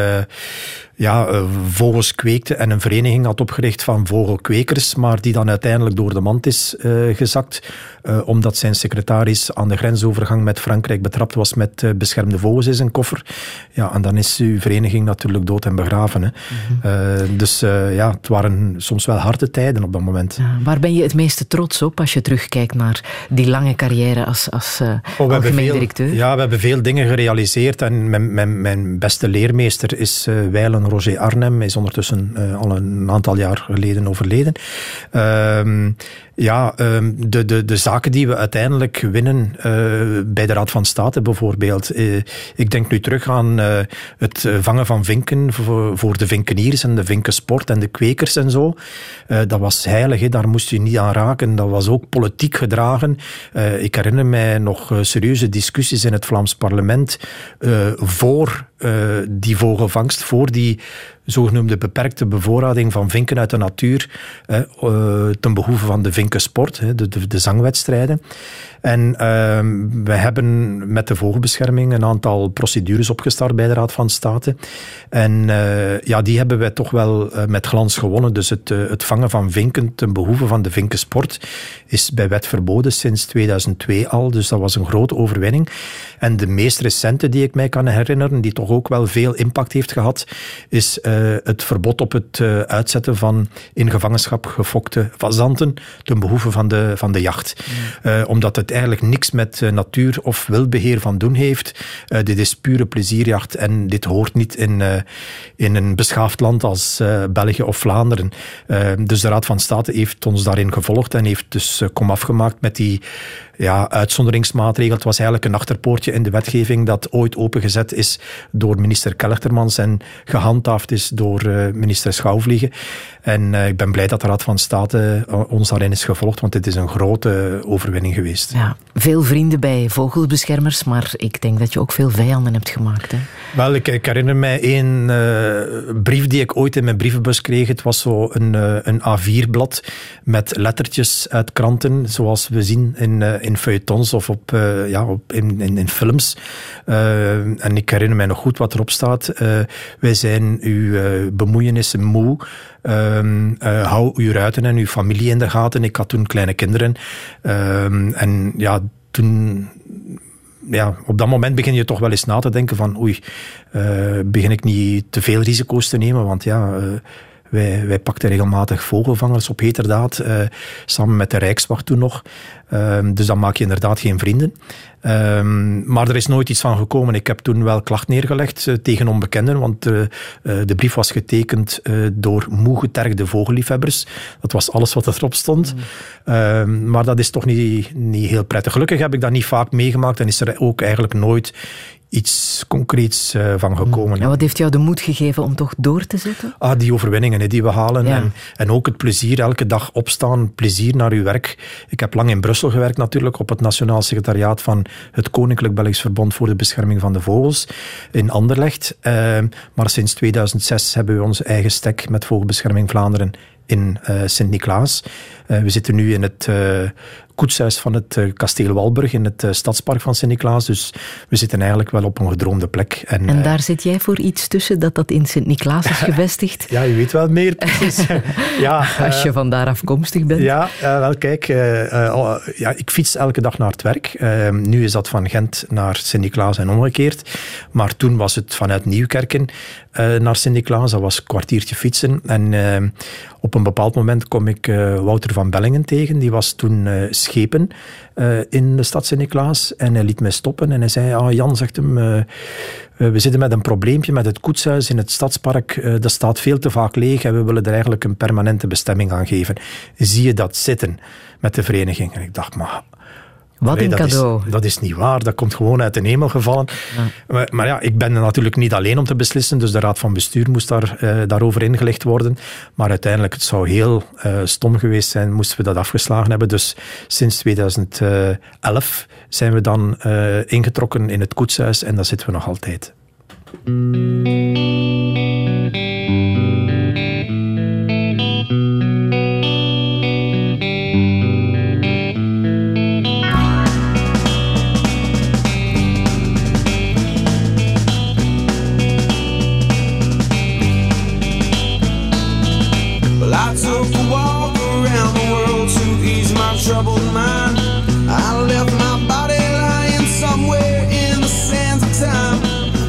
ja, uh, vogels kweekte en een vereniging had opgericht van vogelkwekers, maar die dan uiteindelijk door de mand is uh, gezakt, uh, omdat zijn secretaris aan de grensovergang met Frankrijk betrapt was met beschermde vogels in zijn koffer. Ja, en dan is uw vereniging natuurlijk dood en begraven. Hè. Mm -hmm. dus ja, het waren soms wel harde tijden op dat moment. Ja, waar ben je het meeste trots op als je terugkijkt naar die lange carrière als, als oh, algemeen veel, directeur? Ja, we hebben veel dingen gerealiseerd en mijn, mijn, mijn beste leermeester is Weilen Roger Arnhem, is ondertussen uh, al een aantal jaar geleden overleden. Uh, ja, um, de, de, de zaken die we uiteindelijk winnen uh, bij de Raad van State bijvoorbeeld. Uh, ik denk nu terug aan uh, het vangen van vinken voor, de vinkeniers en de vinkensport en de kwekers en zo. dat was heilig, he. daar moest je niet aan raken. Dat was ook politiek gedragen. ik herinner mij nog serieuze discussies in het Vlaams parlement voor die vogelvangst, voor die zogenoemde beperkte bevoorrading van vinken uit de natuur ten behoeve van de vinkensport, de, de, de zangwedstrijden. En uh, we hebben met de vogelbescherming een aantal procedures opgestart bij de Raad van State. En uh, ja, die hebben wij toch wel uh, met glans gewonnen. Dus het, het vangen van vinken ten behoeve van de vinkensport is bij wet verboden sinds 2002 al. Dus dat was een grote overwinning. En de meest recente die ik mij kan herinneren, die toch ook wel veel impact heeft gehad, is het verbod op het uitzetten van in gevangenschap gefokte fazanten ten behoeve van de, van de jacht. Mm. omdat het eigenlijk niks met natuur of wildbeheer van doen heeft. Dit is pure plezierjacht en dit hoort niet in, in een beschaafd land als België of Vlaanderen. dus de Raad van State heeft ons daarin gevolgd en heeft dus kom afgemaakt met die ja, uitzonderingsmaatregel. Het was eigenlijk een achterpoortje in de wetgeving dat ooit opengezet is door minister Kellertermans en gehandhaafd is door minister Schouwvliegen. En ik ben blij dat de Raad van State ons daarin is gevolgd, want dit is een grote overwinning geweest. Ja, veel vrienden bij vogelbeschermers, maar ik denk dat je ook veel vijanden hebt gemaakt. Hè? Wel, ik, ik herinner mij één uh, brief die ik ooit in mijn brievenbus kreeg. Het was zo een, uh, een A4-blad met lettertjes uit kranten, zoals we zien in, uh, in feuilletons of op, ja, op, in, in, in films. en ik herinner mij nog goed wat erop staat. wij zijn uw bemoeienissen moe. Uh, hou uw ruiten en uw familie in de gaten. Ik had toen kleine kinderen. Um, en ja, toen ja, op dat moment begin je toch wel eens na te denken van oei, begin ik niet te veel risico's te nemen, want ja, wij, wij pakten regelmatig vogelvangers op heterdaad, uh, samen met de Rijkswacht toen nog. Uh, dus dan maak je inderdaad geen vrienden. Ehm, maar er is nooit iets van gekomen. Ik heb toen wel klacht neergelegd eh, tegen onbekenden, want uh, de brief was getekend door moe getergde vogelliefhebbers. Dat was alles wat erop stond. Mm. Ehm, maar dat is toch niet, niet heel prettig. Gelukkig heb ik dat niet vaak meegemaakt en is er ook eigenlijk nooit iets concreets uh, van gekomen. En wat heeft jou de moed gegeven om toch door te zetten? Ah, die overwinningen die we halen. En, en ook het plezier, elke dag opstaan, plezier naar uw werk. Ik heb lang in Brussel gewerkt natuurlijk, op het Nationaal Secretariaat van het Koninklijk Belgisch Verbond voor de Bescherming van de Vogels in Anderlecht. Uh, maar sinds 2006 hebben we onze eigen stek met Vogelbescherming Vlaanderen in uh, Sint-Niklaas. Uh, we zitten nu in het uh, koetshuis van het kasteel Walburg in het stadspark van Sint-Niklaas. Dus we zitten eigenlijk wel op een gedroomde plek. En, en daar zit jij voor iets tussen dat dat in Sint-Niklaas is gevestigd? ja, je weet wel meer precies. ja, Als je van daar afkomstig bent. Ja, wel kijk, ja, ik fiets elke dag naar het werk. Ehm, nu is dat van Gent naar Sint-Niklaas en omgekeerd. Maar toen was het vanuit Nieuwkerken naar Sint-Niklaas. Dat was een kwartiertje fietsen. En ehm, op een bepaald moment kom ik Wouter van Bellingen tegen. Die was toen uh, uh, in de stad Sint-Niklaas. En hij liet mij stoppen en hij zei, ah, Jan, zegt hem, we zitten met een probleempje met het koetshuis in het stadspark. dat staat veel te vaak leeg en we willen er eigenlijk een permanente bestemming aan geven. Zie je dat zitten met de vereniging? En ik dacht, maar wat een dat cadeau. Is, dat is niet waar, dat komt gewoon uit de hemel gevallen. Maar, maar, ja, ik ben er natuurlijk niet alleen om te beslissen, dus de raad van bestuur moest daar, uh, daarover ingelegd worden. Maar uiteindelijk, het zou heel uh, stom geweest zijn, moesten we dat afgeslagen hebben. Dus sinds 2011 zijn we dan uh, ingetrokken in het koetshuis en daar zitten we nog altijd.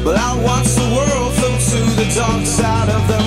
But I watch the world float to the dark side of the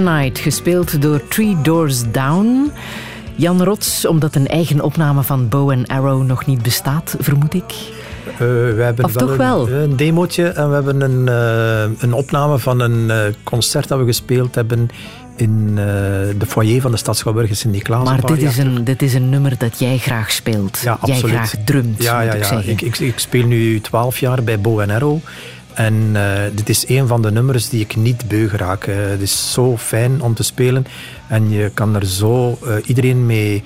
Kryptonite, gespeeld door Three Doors Down. Jan Rots, omdat een eigen opname van Bow and Arrow nog niet bestaat, vermoed ik. Uh, we hebben of wel toch een, wel? een demootje en we hebben een, uh, een opname van een uh, concert dat we gespeeld hebben in de foyer van de Stad Schouwburg in Sint-Niklaas. Maar dit is, een, dit is een nummer dat jij graag speelt. Ja, jij graag drumt, Ja, ja, ja. Ik, ik, ik, speel nu twaalf jaar bij Bow Arrow. En eh, dit is een van de nummers die ik niet beu raak. Eh, het is zo fijn om te spelen en je kan er zo eh, iedereen mee,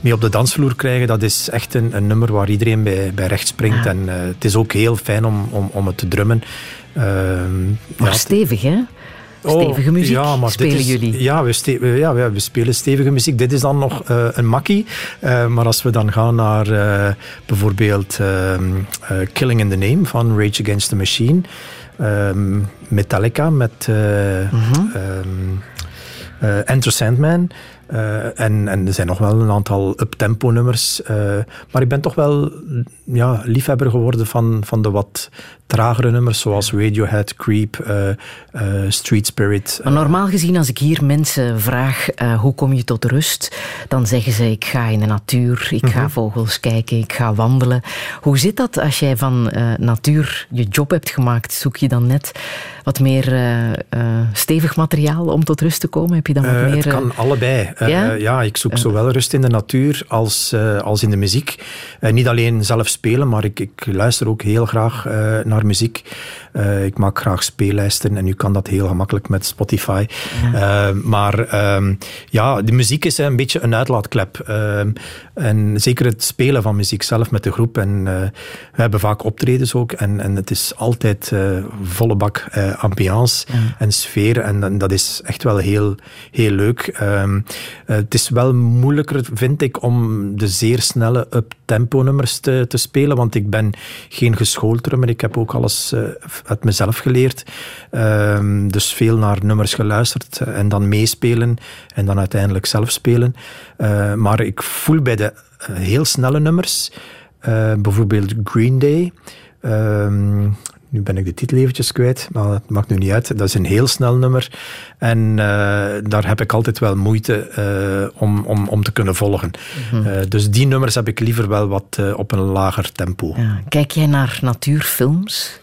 mee op de dansvloer krijgen. Dat is echt een, een nummer waar iedereen bij, bij recht springt. En eh, het is ook heel fijn om, om, om het te drummen. Ehm, Maar ja, stevig, hè? Oh, Stevige muziek ja, maar dit spelen is- jullie. Ja we, ste- ja, we, spelen stevige muziek. Dit is dan nog eh, een makkie. Eh, maar als we dan gaan naar eh, bijvoorbeeld ehm, eh, Killing in the Name van Rage Against the Machine. ehm, Metallica met Mhm. ehm, eh, Enter Sandman. En, en er zijn nog wel een aantal up-tempo nummers. maar ik ben toch wel ja, liefhebber geworden van, van de wat tragere nummers, zoals Radiohead, Creep, eh, eh, Street Spirit. Maar normaal gezien, als ik hier mensen vraag eh, hoe kom je tot rust, dan zeggen ze ik ga in de natuur, ik Mhm. ga vogels kijken, ik ga wandelen. Hoe zit dat als jij van natuur je job hebt gemaakt? Zoek je dan net wat meer stevig materiaal om tot rust te komen? Heb je dan wat meer... het kan allebei. Ja? ja? ik zoek zowel rust in de natuur als, als in de muziek. Niet alleen zelf spelen, maar ik, ik luister ook heel graag eh, naar muziek. Eh, ik maak graag speellijsten en nu kan dat heel gemakkelijk met Spotify. Eh, maar ehm, ja, de muziek is een beetje een uitlaatklep. Ehm, en zeker het spelen van muziek zelf met de groep. En eh, we hebben vaak optredens ook. En, en het is altijd volle bak ambiance en sfeer. En, en dat is echt wel heel, heel leuk. Ehm, eh, het is wel moeilijker, vind ik, om de zeer snelle up-tempo nummers te, te spelen. Want ik ben geen geschoold drummer. Ik heb ook alles eh, uit mezelf geleerd. Ehm, dus veel naar nummers geluisterd en dan meespelen. En dan uiteindelijk zelf spelen. Eh, maar ik voel bij de eh, heel snelle nummers, bijvoorbeeld Green Day. ehm, nu ben ik de titel eventjes kwijt, maar dat maakt nu niet uit. Dat is een heel snel nummer. En eh, daar heb ik altijd wel moeite eh, om, om, om te kunnen volgen. Eh, dus die nummers heb ik liever wel wat op een lager tempo. ja. Kijk jij naar natuurfilms?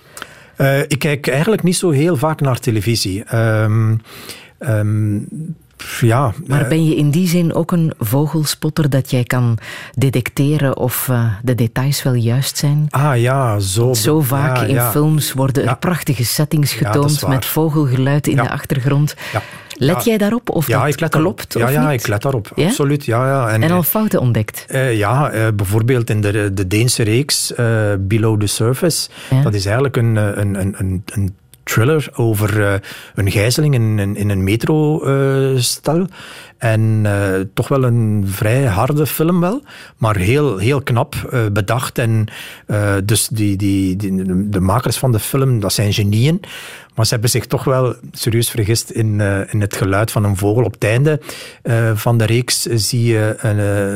Ik kijk eigenlijk niet zo heel vaak naar televisie. Pff, ja, Maar eh, ben je in die zin ook een vogelspotter dat jij kan detecteren of eh, de details wel juist zijn? ah ja, zo. Zo vaak ja, in ja. films worden er Ja. prachtige settings getoond met vogelgeluid in de achtergrond. Ja. Let jij daarop of ja, dat ik let klopt daarop. Ja, ja, ik let daarop. Absoluut. Ja, ja. En al fouten ontdekt. Eh, ja, eh, bijvoorbeeld in de, de Deense reeks eh, Below the Surface. Dat is eigenlijk een, eh, een, een, een, een thriller over eh, een gijzeling in, in, een metrostel. en eh, toch wel een vrij harde film wel, maar heel, heel knap eh, bedacht. En dus die, die, die, de makers van de film, dat zijn genieën. Maar ze hebben zich toch wel serieus vergist in, eh, in het geluid van een vogel. Op het einde eh, van de reeks zie je eh,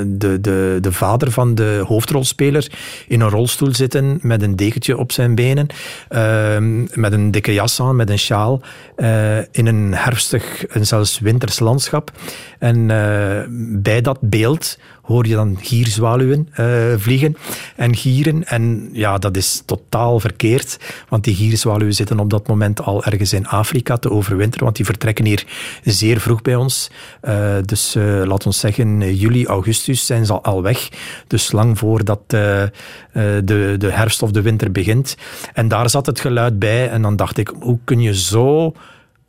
de, de, de vader van de hoofdrolspeler in een rolstoel zitten met een dekentje op zijn benen, eh, met een dikke jas aan, met een sjaal, eh, in een herfstig en zelfs winters landschap. En eh, bij dat beeld hoor je dan gierzwaluwen eh, vliegen en gieren. En ja, dat is totaal verkeerd, want die gierzwaluwen zitten op dat moment al ergens in Afrika te overwinteren, want die vertrekken hier zeer vroeg bij ons. Eh, dus eh laat ons zeggen, juli, augustus zijn ze al, weg. Dus lang voordat de, de herfst of de winter begint. En daar zat het geluid bij en dan dacht ik, hoe kun je zo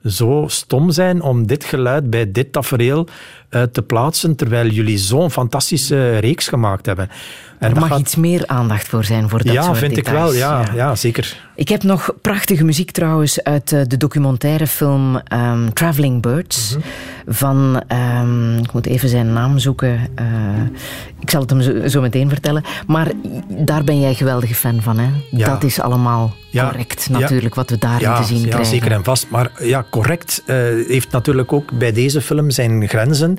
zo stom zijn om dit geluid bij dit tafereel eh, te plaatsen, terwijl jullie zo'n fantastische reeks gemaakt hebben. En Er mag gaat- iets meer aandacht voor zijn voor dat ja, soort vind ik wel. Ja, ja. zeker. Ik heb nog prachtige muziek trouwens uit eh, de documentaire film ehm, Traveling Birds. Mhm. Van, ehm, ik moet even zijn naam zoeken. eh, ik zal het hem zo, zo meteen vertellen. Maar daar ben jij geweldige fan van, hè? Ja. Dat is allemaal Ja. correct Ja. natuurlijk, wat we daarin Ja, te zien ja krijgen. zeker en vast. Maar ja, correct eh, heeft natuurlijk ook bij deze film zijn grenzen.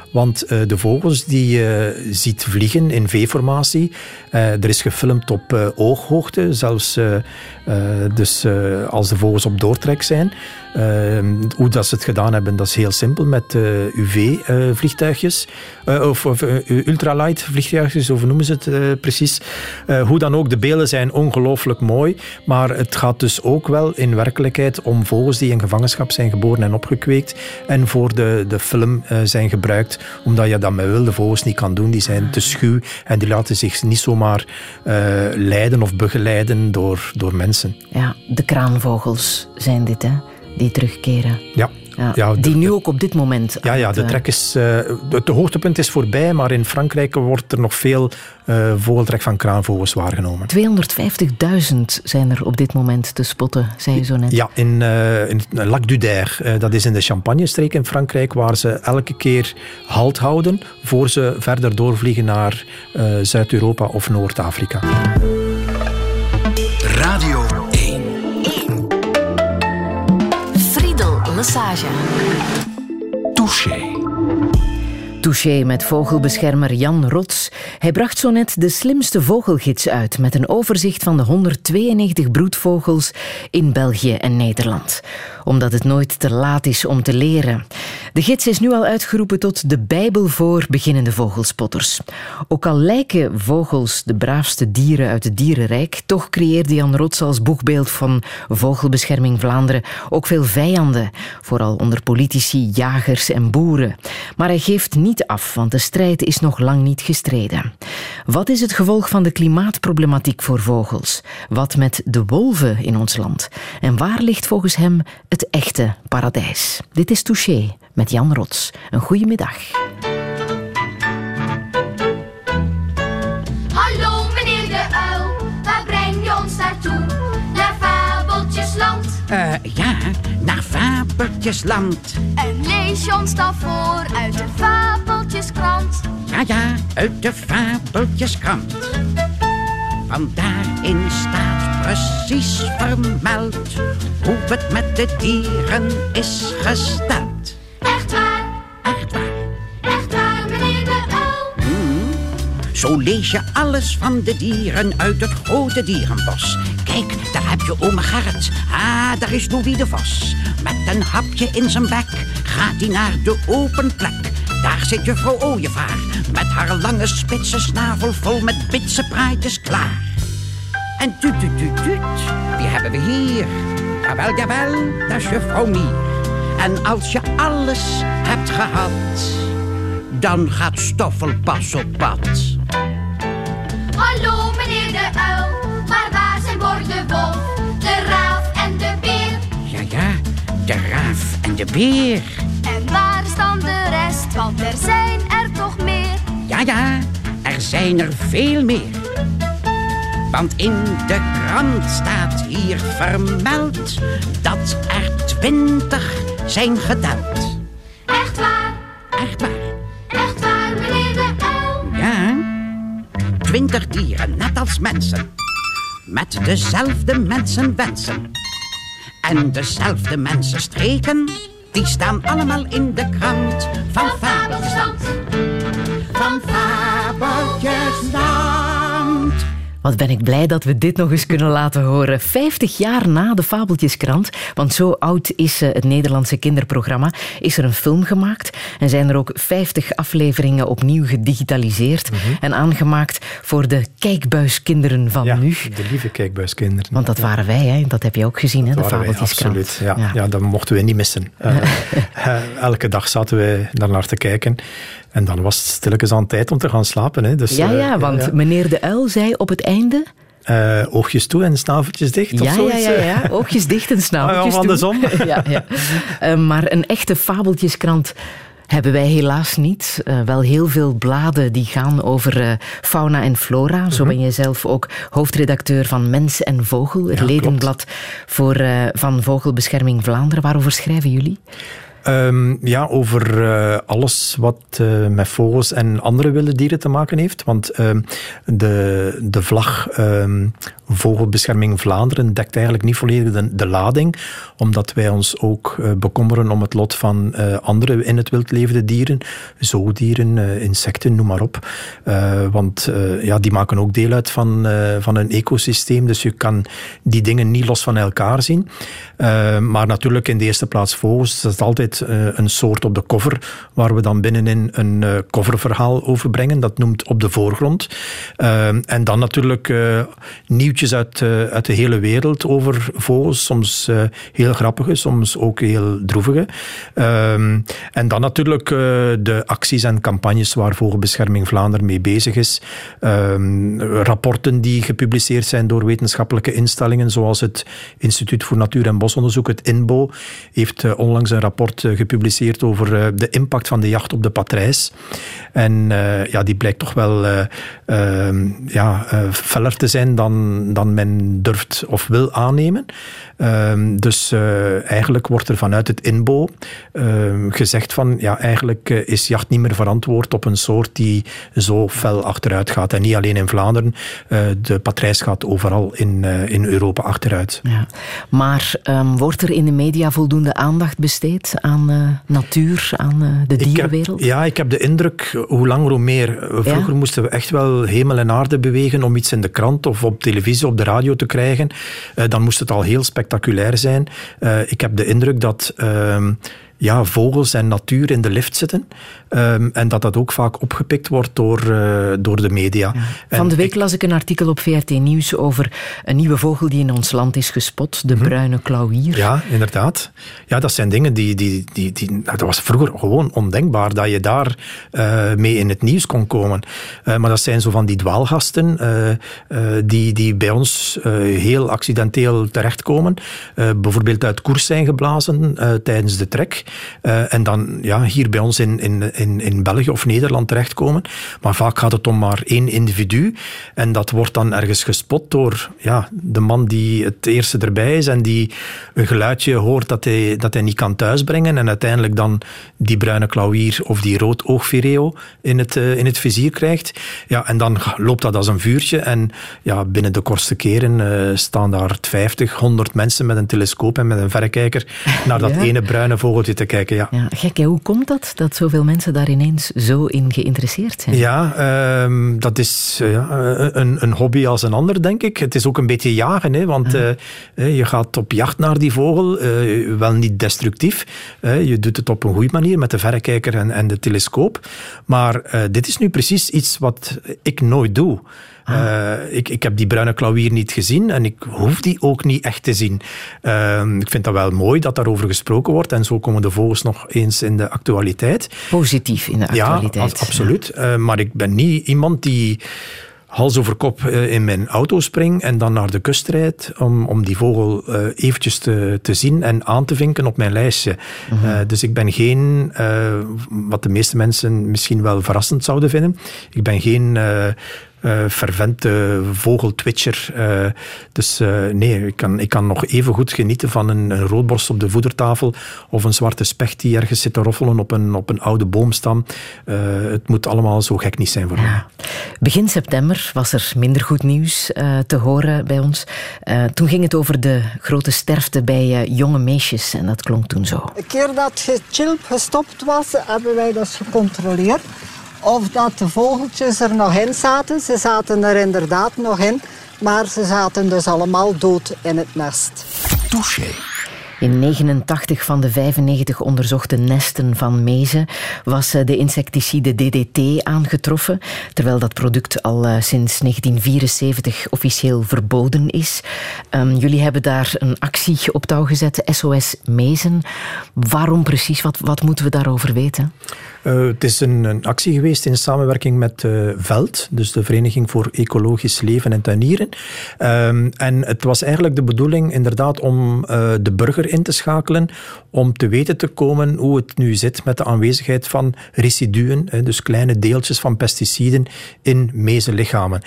Want eh, de vogels die je ziet vliegen in V-formatie. eh, er is gefilmd op eh, ooghoogte, zelfs eh, eh, dus, eh, als de vogels op doortrek zijn. Eh, hoe dat ze het gedaan hebben, dat is heel simpel met UV-vliegtuigjes. of of eh, ultralight vliegtuigjes, hoe noemen ze het eh, precies. Eh, hoe dan ook, de beelden zijn ongelooflijk mooi. Maar het gaat dus ook wel in werkelijkheid om vogels die in gevangenschap zijn geboren en opgekweekt en voor de, de film zijn gebruikt, omdat je dat met wilde vogels niet kan doen. Die zijn te schuw en die laten zich niet zomaar uh, leiden of begeleiden door, door mensen. Ja, de kraanvogels zijn dit, hè? Die terugkeren. Ja. Ja, ja, die nu ook op dit moment. Ja, ja de, trek is, uh, het hoogtepunt is voorbij, maar in Frankrijk wordt er nog veel uh, vogeltrek van kraanvogels waargenomen. 250.000 zijn er op dit moment te spotten, zei je zo net. Ja, in, uh, in Lac du Der, dat is in de Champagne-streek in Frankrijk, waar ze elke keer halt houden voor ze verder doorvliegen naar Zuid-Europa of Noord-Afrika. Massage. Touché. Touché met vogelbeschermer Jan Rots. Hij bracht zo net de slimste vogelgids uit met een overzicht van de 192 broedvogels in België en Nederland. Omdat het nooit te laat is om te leren. De gids is nu al uitgeroepen tot de Bijbel voor beginnende vogelspotters. Ook al lijken vogels de braafste dieren uit het dierenrijk, toch creëerde Jan Rots als boegbeeld van Vogelbescherming Vlaanderen ook veel vijanden, vooral onder politici, jagers en boeren. Maar hij geeft niet af, want de strijd is nog lang niet gestreden. Wat is het gevolg van de klimaatproblematiek voor vogels? Wat met de wolven in ons land? En waar ligt volgens hem het echte paradijs? Dit is Touché met Jan Rots. Een goede middag. Hallo meneer de uil, waar breng je ons naartoe? Naar Fabeltjesland. Uh, ja, Fabeltjesland. En lees je ons dan voor uit de Fabeltjeskrant? Ja, ja, uit de Fabeltjeskrant. Want daarin staat precies vermeld hoe het met de dieren is gesteld. Echt waar? Echt waar. Zo lees je alles van de dieren uit het grote dierenbos. Kijk, daar heb je ome Gerrit. Ah, daar is Louis de Vos. Met een hapje in zijn bek gaat hij naar de open plek. Daar zit juffrouw Ooievaar met haar lange spitse snavel vol met bitse praatjes klaar. En tuut, tuut, tuut, tuut, wie hebben we hier? Jawel, jawel, dat is juffrouw Mier. En als je alles hebt gehad, dan gaat Stoffel pas op pad. Hallo meneer de uil, maar waar zijn Bor de wolf, de raaf en de beer? Ja, ja, de raaf en de beer. En waar is dan de rest, want er zijn er toch meer? Ja, ja, er zijn er veel meer. Want in de krant staat hier vermeld dat er twintig zijn geteld. Echt waar? Echt waar? Twintig dieren, net als mensen. Met dezelfde mensenwensen. En dezelfde mensenstreken, die staan allemaal in de krant Van Fabeltjesland. Van Fabeltjesland. Wat ben ik blij dat we dit nog eens kunnen laten horen. 50 jaar na de Fabeltjeskrant, want zo oud is eh, het Nederlandse kinderprogramma, is er een film gemaakt en zijn er ook 50 afleveringen opnieuw gedigitaliseerd en aangemaakt voor de kijkbuiskinderen van Ja, nu. de lieve kijkbuiskinderen. Want dat waren wij, hè? dat heb je ook gezien, hè? de Fabeltjeskrant. Absoluut, ja. Ja. dat mochten we niet missen. Eh, eh, elke dag zaten wij daarnaar te kijken. En dan was het stilletjes aan tijd om te gaan slapen. Hè. Dus, Ja, eh, ja, want meneer De Uil zei op het einde... oogjes toe en snaveltjes dicht, Ja, ja, zoiets. ja, ja, oogjes dicht en snaveltjes Ah, ja, van de zon. ja, ja. Maar een echte fabeltjeskrant hebben wij helaas niet. Eh, wel heel veel bladen die gaan over eh, fauna en flora. Zo Mhm. ben je zelf ook hoofdredacteur van Mens en Vogel, het Ja, ledenblad voor, eh, van Vogelbescherming Vlaanderen. Waarover schrijven jullie? Ehm, ja, over eh, alles wat eh, met vogels en andere wilde dieren te maken heeft. Want ehm, de, de vlag ehm, Vogelbescherming Vlaanderen dekt eigenlijk niet volledig de, de lading, omdat wij ons ook eh, bekommeren om het lot van andere in het wild levende dieren, zoodieren, insecten, noem maar op. Want ja, die maken ook deel uit van, van een ecosysteem, dus je kan die dingen niet los van elkaar zien. Maar natuurlijk in de eerste plaats vogels. Dat is altijd eh, een soort op de cover, waar we dan binnenin een eh, coververhaal over brengen. Dat noemt op de voorgrond. Eh, en dan natuurlijk nieuwtjes uit, uit de hele wereld over vogels. Soms heel grappige, soms ook heel droevige. En dan natuurlijk de acties en campagnes waar Vogelbescherming Vlaanderen mee bezig is. Rapporten die gepubliceerd zijn door wetenschappelijke instellingen, zoals het Instituut voor Natuur- en Bosonderzoek, het INBO, heeft onlangs een rapport eh, gepubliceerd over eh, de impact van de jacht op de patrijs. En eh, ja, die blijkt toch wel eh, ehm, ja, feller te zijn dan, dan men durft of wil aannemen. Ehm, dus eigenlijk wordt er vanuit het INBO ehm, gezegd van ja, eigenlijk is jacht niet meer verantwoord op een soort die zo fel achteruit gaat. En niet alleen in Vlaanderen, de patrijs gaat overal in, in Europa achteruit. Ja. Maar wordt er in de media voldoende aandacht besteed aan eh, natuur, aan eh, de Ik heb- dierenwereld? ja, ik heb de indruk, hoe langer hoe meer. Eh, Vroeger Ja? moesten we echt wel hemel en aarde bewegen om iets in de krant of op televisie, op de radio te krijgen. Dan moest het al heel spectaculair zijn. Ik heb de indruk dat ehm, ja, vogels en natuur in de lift zitten. Ehm, en dat dat ook vaak opgepikt wordt door, eh, door de media. Van de week ik- las ik een artikel op VRT Nieuws over een nieuwe vogel die in ons land is gespot, de bruine klauwier. Mhm. Ja, inderdaad. Ja, dat zijn dingen die... die, die, die nou, dat was vroeger gewoon ondenkbaar dat je daar eh, mee in het nieuws kon komen. Eh, maar dat zijn zo van die dwaalgasten die, die bij ons heel accidenteel terechtkomen. Bijvoorbeeld uit koers zijn geblazen tijdens de trek. Eh, en dan ja, hier bij ons in, in, in, in België of Nederland terechtkomen. Maar vaak gaat het om maar één individu. En dat wordt dan ergens gespot door ja, de man die het eerste erbij is en die een geluidje hoort dat hij, dat hij niet kan thuisbrengen. En uiteindelijk dan die bruine klauwier of die roodoogvireo in het, eh, in het vizier krijgt. Ja, en dan loopt dat als een vuurtje. En ja, binnen de kortste keren eh, staan daar 50, 100 mensen met een telescoop en met een verrekijker naar dat Ja. ene bruine vogeltje te kijken. Ja. Ja, gek, hè? hoe komt dat, dat zoveel mensen daar ineens zo in geïnteresseerd zijn? Ja, ehm, dat is eh, ja, een, een hobby als een ander, denk ik. Het is ook een beetje jagen, hè, want eh, eh, je gaat op jacht naar die vogel, eh, wel niet destructief. eh, je doet het op een goede manier met de verrekijker en, en de telescoop. Maar eh, dit is nu precies iets wat ik nooit doe. Eh, ik, ik heb die bruine klauwier niet gezien en ik hoef die ook niet echt te zien. Ehm, ik vind dat wel mooi dat daarover gesproken wordt en zo komen de vogels nog eens in de actualiteit. Positief in de actualiteit. Ja, absoluut. Eh, maar ik ben niet iemand die hals over kop eh, in mijn auto springt en dan naar de kust rijdt om, om die vogel eventjes te, te zien en aan te vinken op mijn lijstje. Eh, dus ik ben geen, wat de meeste mensen misschien wel verrassend zouden vinden, ik ben geen... eh, fervente vogeltwitcher. Eh, dus eh, nee, ik kan, ik kan nog even goed genieten van een, een roodborst op de voedertafel of een zwarte specht die ergens zit te roffelen op een, op een oude boomstam. Eh, het moet allemaal zo gek niet zijn voor mij. Ja. Begin september was er minder goed nieuws eh, te horen bij ons. Eh, toen ging het over de grote sterfte bij jonge meisjes en dat klonk toen zo. Een keer dat het chilp gestopt was, hebben wij dus gecontroleerd of dat de vogeltjes er nog in zaten. Ze zaten er inderdaad nog in, maar ze zaten dus allemaal dood in het nest. Touché. In 89 van de 95 onderzochte nesten van mezen was eh, de insecticide DDT aangetroffen, terwijl dat product al eh, sinds 1974 officieel verboden is. Ehm, jullie hebben daar een actie op touw gezet, SOS Mezen. Waarom precies? Wat, wat moeten we daarover weten? Eh, het is een, een actie geweest in samenwerking met eh, VELD, dus de Vereniging voor Ecologisch Leven en Tuinieren. Ehm, en het was eigenlijk de bedoeling inderdaad om eh, de burger in te schakelen, om te weten te komen hoe het nu zit met de aanwezigheid van residuen, dus kleine deeltjes van pesticiden in mezenlichamen.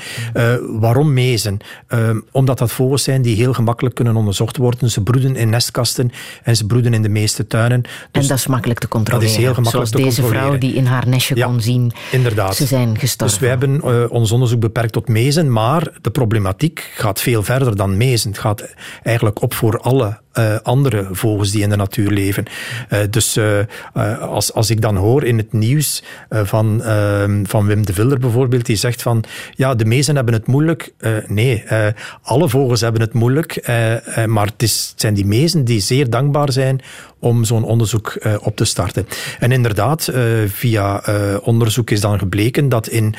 Waarom mezen? Ehm, omdat dat vogels zijn die heel gemakkelijk kunnen onderzocht worden. Ze broeden in nestkasten en ze broeden in de meeste tuinen. en Dus dat is makkelijk te controleren. heel gemakkelijk Zoals te deze controleren. Vrouw die in haar nestje Ja, kon zien, inderdaad. ze zijn gestorven. Dus wij hebben eh, ons onderzoek beperkt tot mezen, maar de problematiek gaat veel verder dan mezen. Het gaat eigenlijk op voor alle eh, andere vogels die in de natuur leven. Eh, dus als, als ik dan hoor in het nieuws van, ehm, van Wim de Vilder bijvoorbeeld, die zegt van ja, de mezen hebben het moeilijk. Nee, alle vogels hebben het moeilijk, maar het, is, het zijn die mezen die zeer dankbaar zijn om zo'n onderzoek eh, op te starten. En inderdaad, eh, via eh, onderzoek is dan gebleken dat in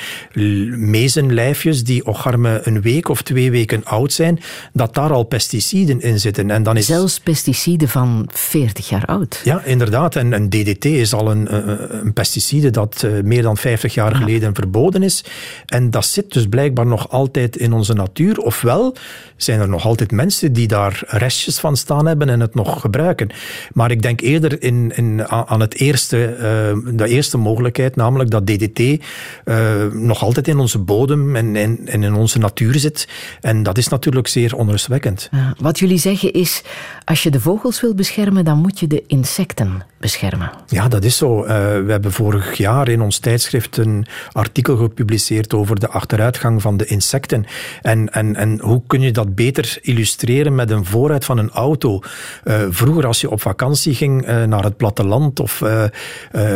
mezenlijfjes die ocharme een week of twee weken oud zijn, dat daar al pesticiden in zitten. En dan is Zelfs pesticiden van 40 jaar oud. ja, inderdaad. En, en DDT is al een, een, een pesticide dat meer dan 50 jaar geleden verboden is. En dat zit dus blijkbaar nog altijd in onze natuur. Ofwel zijn er nog altijd mensen die daar restjes van staan hebben en het nog gebruiken. Maar ik denk eerder in, in, aan het eerste, eh, de eerste mogelijkheid, namelijk dat DDT eh, nog altijd in onze bodem en, in onze natuur zit. En dat is natuurlijk zeer onrustwekkend. Wat jullie zeggen is, als je de vogels wil beschermen, dan moet je de insecten beschermen. Ja, dat is zo. Eh, we hebben vorig jaar in ons tijdschrift een artikel gepubliceerd over de achteruitgang van de insecten. En, en, en hoe kun je dat beter illustreren met een vooruit van een auto? Eh, vroeger, als je op vakantie ging eh, naar het platteland of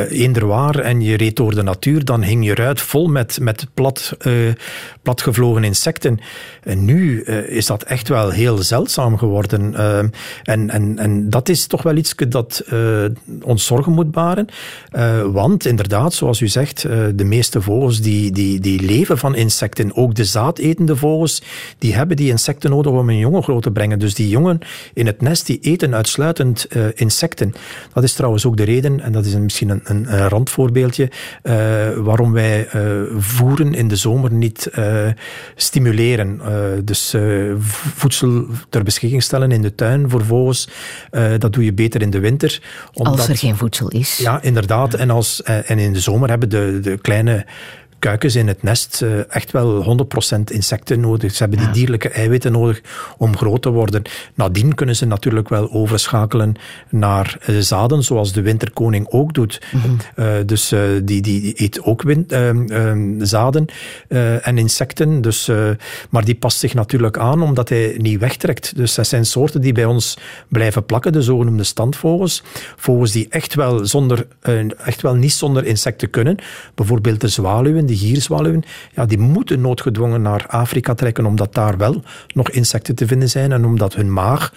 eender waar en je reed door de natuur, dan hing je ruit vol met, met plat, platgevlogen insecten. En nu is dat echt wel heel zeldzaam geworden. En, en, en dat is toch wel iets dat ons zorgen moet baren. Eh, want inderdaad, zoals u zegt, eh, de meeste vogels die, die, die leven van insecten. Ook de zaadetende vogels, die hebben die insecten nodig om hun jongen groot te brengen. Dus die jongen in het nest, die eten uitsluitend eh, insecten. Dat is trouwens ook de reden, en dat is misschien een, een, een randvoorbeeldje, waarom wij voeren in de zomer niet stimuleren. Dus voedsel ter beschikking stellen in de tuin voor vogels, dat doe je beter in de winter. Als er geen voedsel is. Ja, inderdaad. En, als, eh, en in de zomer hebben de, de kleine kuikens in het nest eh, echt wel 100% insecten nodig. Ze hebben die dierlijke eiwitten nodig om groot te worden. Nadien kunnen ze natuurlijk wel overschakelen naar eh, zaden, zoals de winterkoning ook doet. Eh, dus die, die, die eet ook ehm, ehm, zaden en insecten. Dus, maar die past zich natuurlijk aan omdat hij niet wegtrekt. Dus dat zijn soorten die bij ons blijven plakken, de zogenoemde standvogels. Vogels die echt wel, zonder, echt wel niet zonder insecten kunnen. Bijvoorbeeld de zwaluwen, die gierzwaluwen. Ja, die moeten noodgedwongen naar Afrika trekken omdat daar wel nog insecten te vinden zijn en omdat hun maag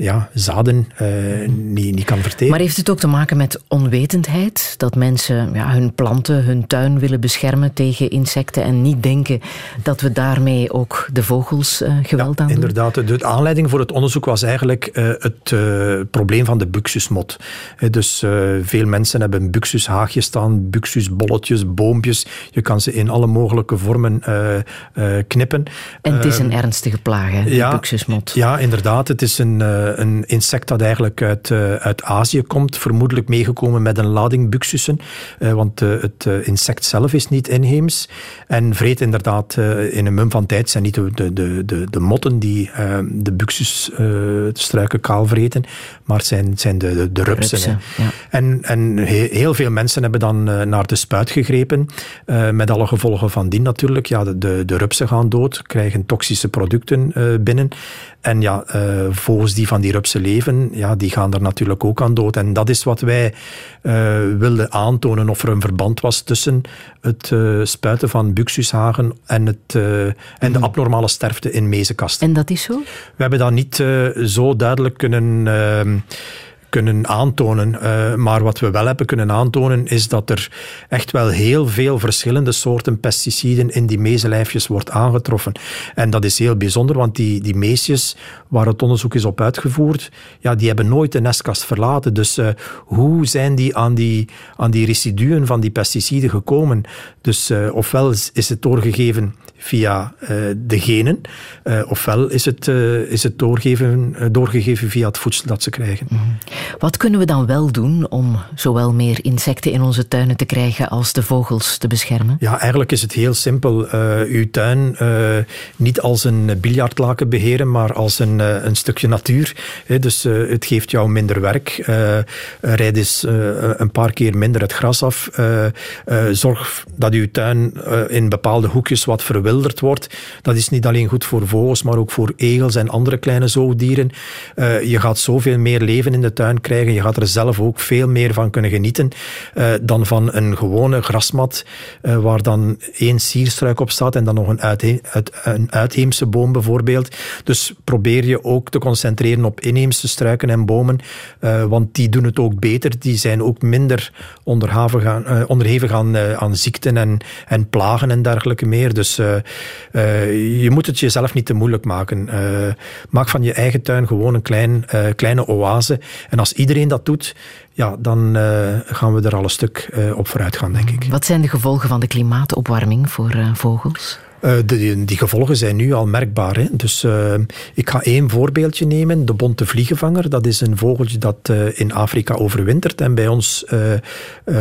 ja, zaden eh, niet, niet kan verteren. Maar heeft het ook te maken met onwetendheid? Dat mensen ja, hun planten, hun tuin willen beschermen tegen insecten en niet denken dat we daarmee ook de vogels eh, geweld aan doen? Inderdaad, de, aanleiding voor het onderzoek was eigenlijk eh, het probleem van de buxusmot. Dus veel mensen hebben buxushaagjes staan, buxusbolletjes, boompjes. Je kan ze in alle mogelijke vormen knippen. En het is Ehm, een ernstige plaag, hè, de buxusmot. ja, inderdaad. Het is een, een insect dat eigenlijk uit, eh, uit Azië komt. Vermoedelijk meegekomen met een lading buxussen. eh, want eh, het eh, insect zelf is niet inheems. En vreet inderdaad eh, in een mum van tijd zijn niet de, de, de, de, motten die eh, de buxusstruiken kaal vreten. Maar zijn, zijn de, de, de rupsen. Rupsen, hè. ja. En, en he- heel veel mensen hebben dan eh, naar de spuit gegrepen. eh, met alle gevolgen van die natuurlijk. Ja, de, de, de rupsen gaan dood, krijgen toxische producten eh, binnen. En ja, eh, vogels die van die rupsen leven, ja, die gaan er natuurlijk ook aan dood. En dat is wat wij eh, wilden aantonen, of er een verband was tussen het eh, spuiten van buxushagen en, het, en de abnormale sterfte in mezenkasten. En dat is zo? We hebben dat niet zo duidelijk kunnen, ehm, kunnen aantonen. Eh, maar wat we wel hebben kunnen aantonen is dat er echt wel heel veel verschillende soorten pesticiden in die mezenlijfjes wordt aangetroffen. En dat is heel bijzonder, want die, die meesjes waar het onderzoek is op uitgevoerd, ja, die hebben nooit de nestkast verlaten. Dus eh, hoe zijn die aan, die aan die residuen van die pesticiden gekomen? Dus eh, ofwel is is het doorgegeven via eh, de genen, eh, ofwel is het, is het doorgegeven, eh, doorgegeven via het voedsel dat ze krijgen. Wat kunnen we dan wel doen om zowel meer insecten in onze tuinen te krijgen als de vogels te beschermen? Ja, eigenlijk is het heel simpel. Uw tuin niet als een biljartlaken beheren, maar als een, een stukje natuur. Dus het geeft jou minder werk. Rijd eens een paar keer minder het gras af. Zorg dat uw tuin eh, in bepaalde hoekjes wat verwilderd wordt. Dat is niet alleen goed voor vogels, maar ook voor egels en andere kleine zoogdieren. Eh, je gaat zoveel meer leven in de tuin krijgen. Je gaat er zelf ook veel meer van kunnen genieten uh, dan van een gewone grasmat uh, waar dan één sierstruik op staat en dan nog een, uit, een uitheemse boom bijvoorbeeld. Dus probeer je ook te concentreren op inheemse struiken en bomen, uh, want die doen het ook beter. Die zijn ook minder onderhevig onderhevig aan, aan ziekten en, en plagen en dergelijke meer. Dus je moet het jezelf niet te moeilijk maken. maak van je eigen tuin gewoon een klein, kleine oase. En als iedereen dat doet, ja, dan uh, gaan we er al een stuk uh, op vooruit gaan, denk ik. Wat zijn de gevolgen van de klimaatopwarming voor uh, vogels? Uh, die, die, gevolgen zijn nu al merkbaar. Hè. Dus uh, ik ga één voorbeeldje nemen. De bonte vliegenvanger. Dat is een vogeltje dat uh, in Afrika overwintert en bij ons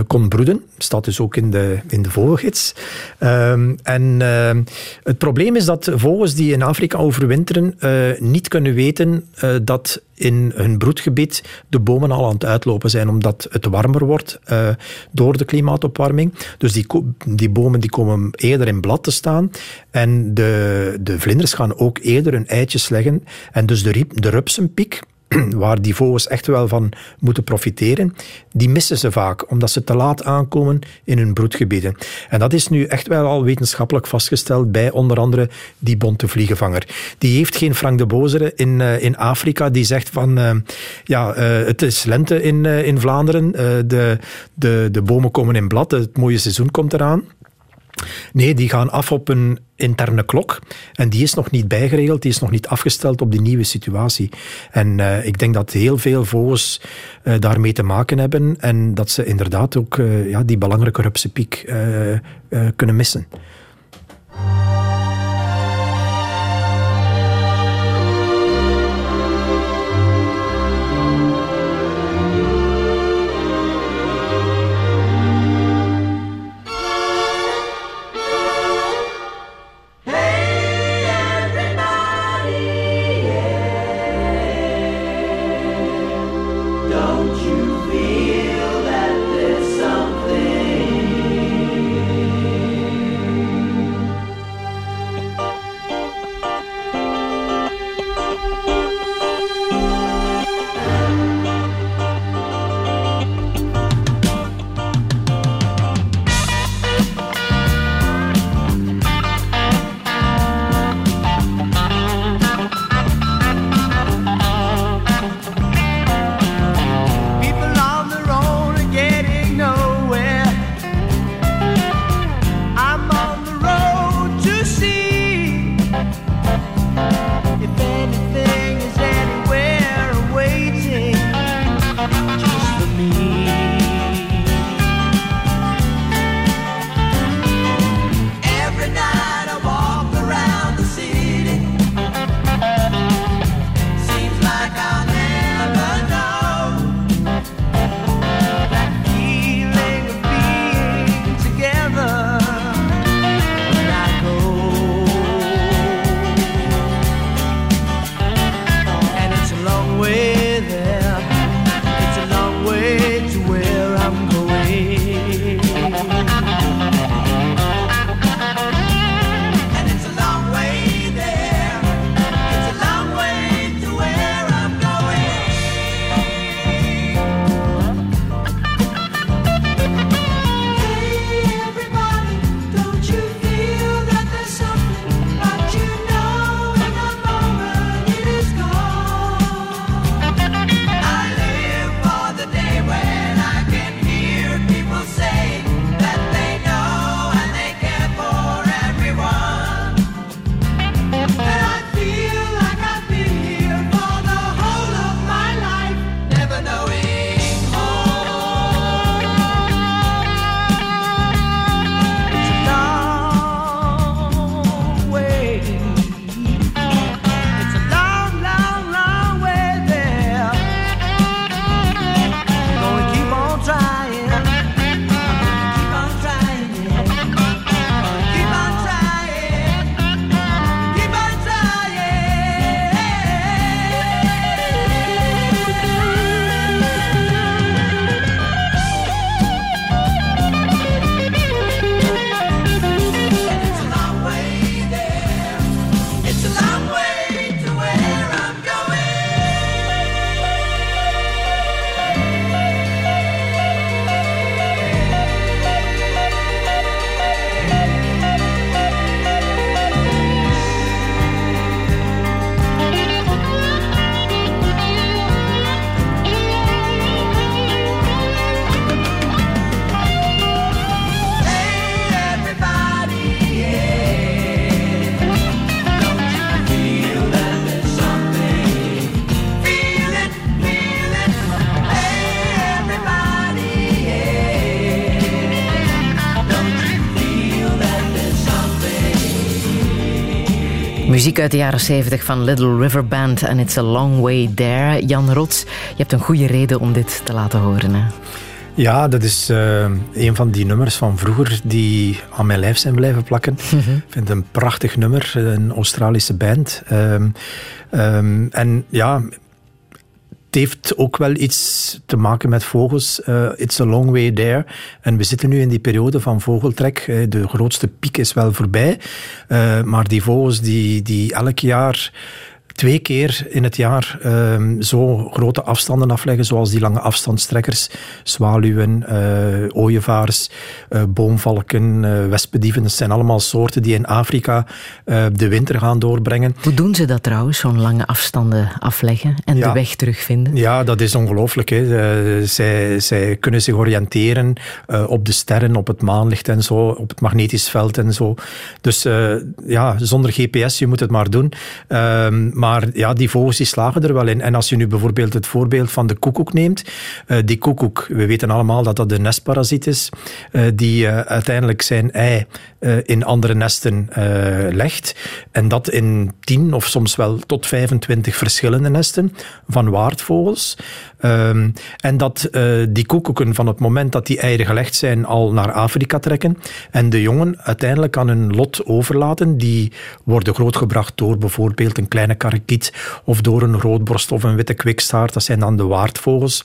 kon broeden. Staat dus ook in de, in de vogelgids. Ehm, en het probleem is dat vogels die in Afrika overwinteren niet kunnen weten dat in hun broedgebied de bomen al aan het uitlopen zijn, omdat het warmer wordt uh, door de klimaatopwarming. Dus die, die bomen die komen eerder in blad te staan en de, de vlinders gaan ook eerder hun eitjes leggen. En dus de, de rupsenpiek, waar die vogels echt wel van moeten profiteren, die missen ze vaak, omdat ze te laat aankomen in hun broedgebieden. En dat is nu echt wel al wetenschappelijk vastgesteld bij onder andere die bonte vliegenvanger. Die heeft geen Frank de Bozere in, uh, in Afrika, die zegt van, uh, ja, uh, het is lente in, in Vlaanderen, de, de, de bomen komen in blad, het mooie seizoen komt eraan. Nee, die gaan af op een interne klok. En die is nog niet bijgeregeld, die is nog niet afgesteld op die nieuwe situatie. En uh, ik denk dat heel veel vogels uh, daarmee te maken hebben en dat ze inderdaad ook uh, ja, die belangrijke rupsenpiek kunnen missen. Muziek uit de jaren 70 van Little River Band en It's a Long Way There. Jan Rots, je hebt een goede reden om dit te laten horen. Hè? Ja, dat is uh, een van die nummers van vroeger die aan mijn lijf zijn blijven plakken. Ik vind het een prachtig nummer, een Australische band. Um, um, en ja, heeft ook wel iets te maken met vogels. Uh, it's a long way there. En we zitten nu in die periode van vogeltrek. Uh, de grootste piek is wel voorbij. Uh, maar die vogels die, die elk jaar twee keer in het jaar um, zo grote afstanden afleggen, zoals die lange afstandstrekkers, zwaluwen, uh, ooievaars, uh, boomvalken, uh, wespendieven. Dat zijn allemaal soorten die in Afrika de winter gaan doorbrengen. Hoe doen ze dat trouwens, zo'n lange afstanden afleggen en ja. de weg terugvinden? Ja, dat is ongelooflijk. zij, zij kunnen zich oriënteren op de sterren, op het maanlicht en zo, op het magnetisch veld en zo. Dus ja, zonder GPS, je moet het maar doen. Ehm, maar maar ja, die vogels die slagen er wel in. En als je nu bijvoorbeeld het voorbeeld van de koekoek neemt. Uh, die koekoek, we weten allemaal dat dat de nestparasiet is. Uh, die uh, uiteindelijk zijn ei in andere nesten legt. En dat in 10 of soms wel tot 25 verschillende nesten van waardvogels. Um, en dat die koekoeken van het moment dat die eieren gelegd zijn al naar Afrika trekken en de jongen uiteindelijk aan hun lot overlaten. Die worden grootgebracht door bijvoorbeeld een kleine of door een roodborst of een witte kwikstaart. Dat zijn dan de waardvogels.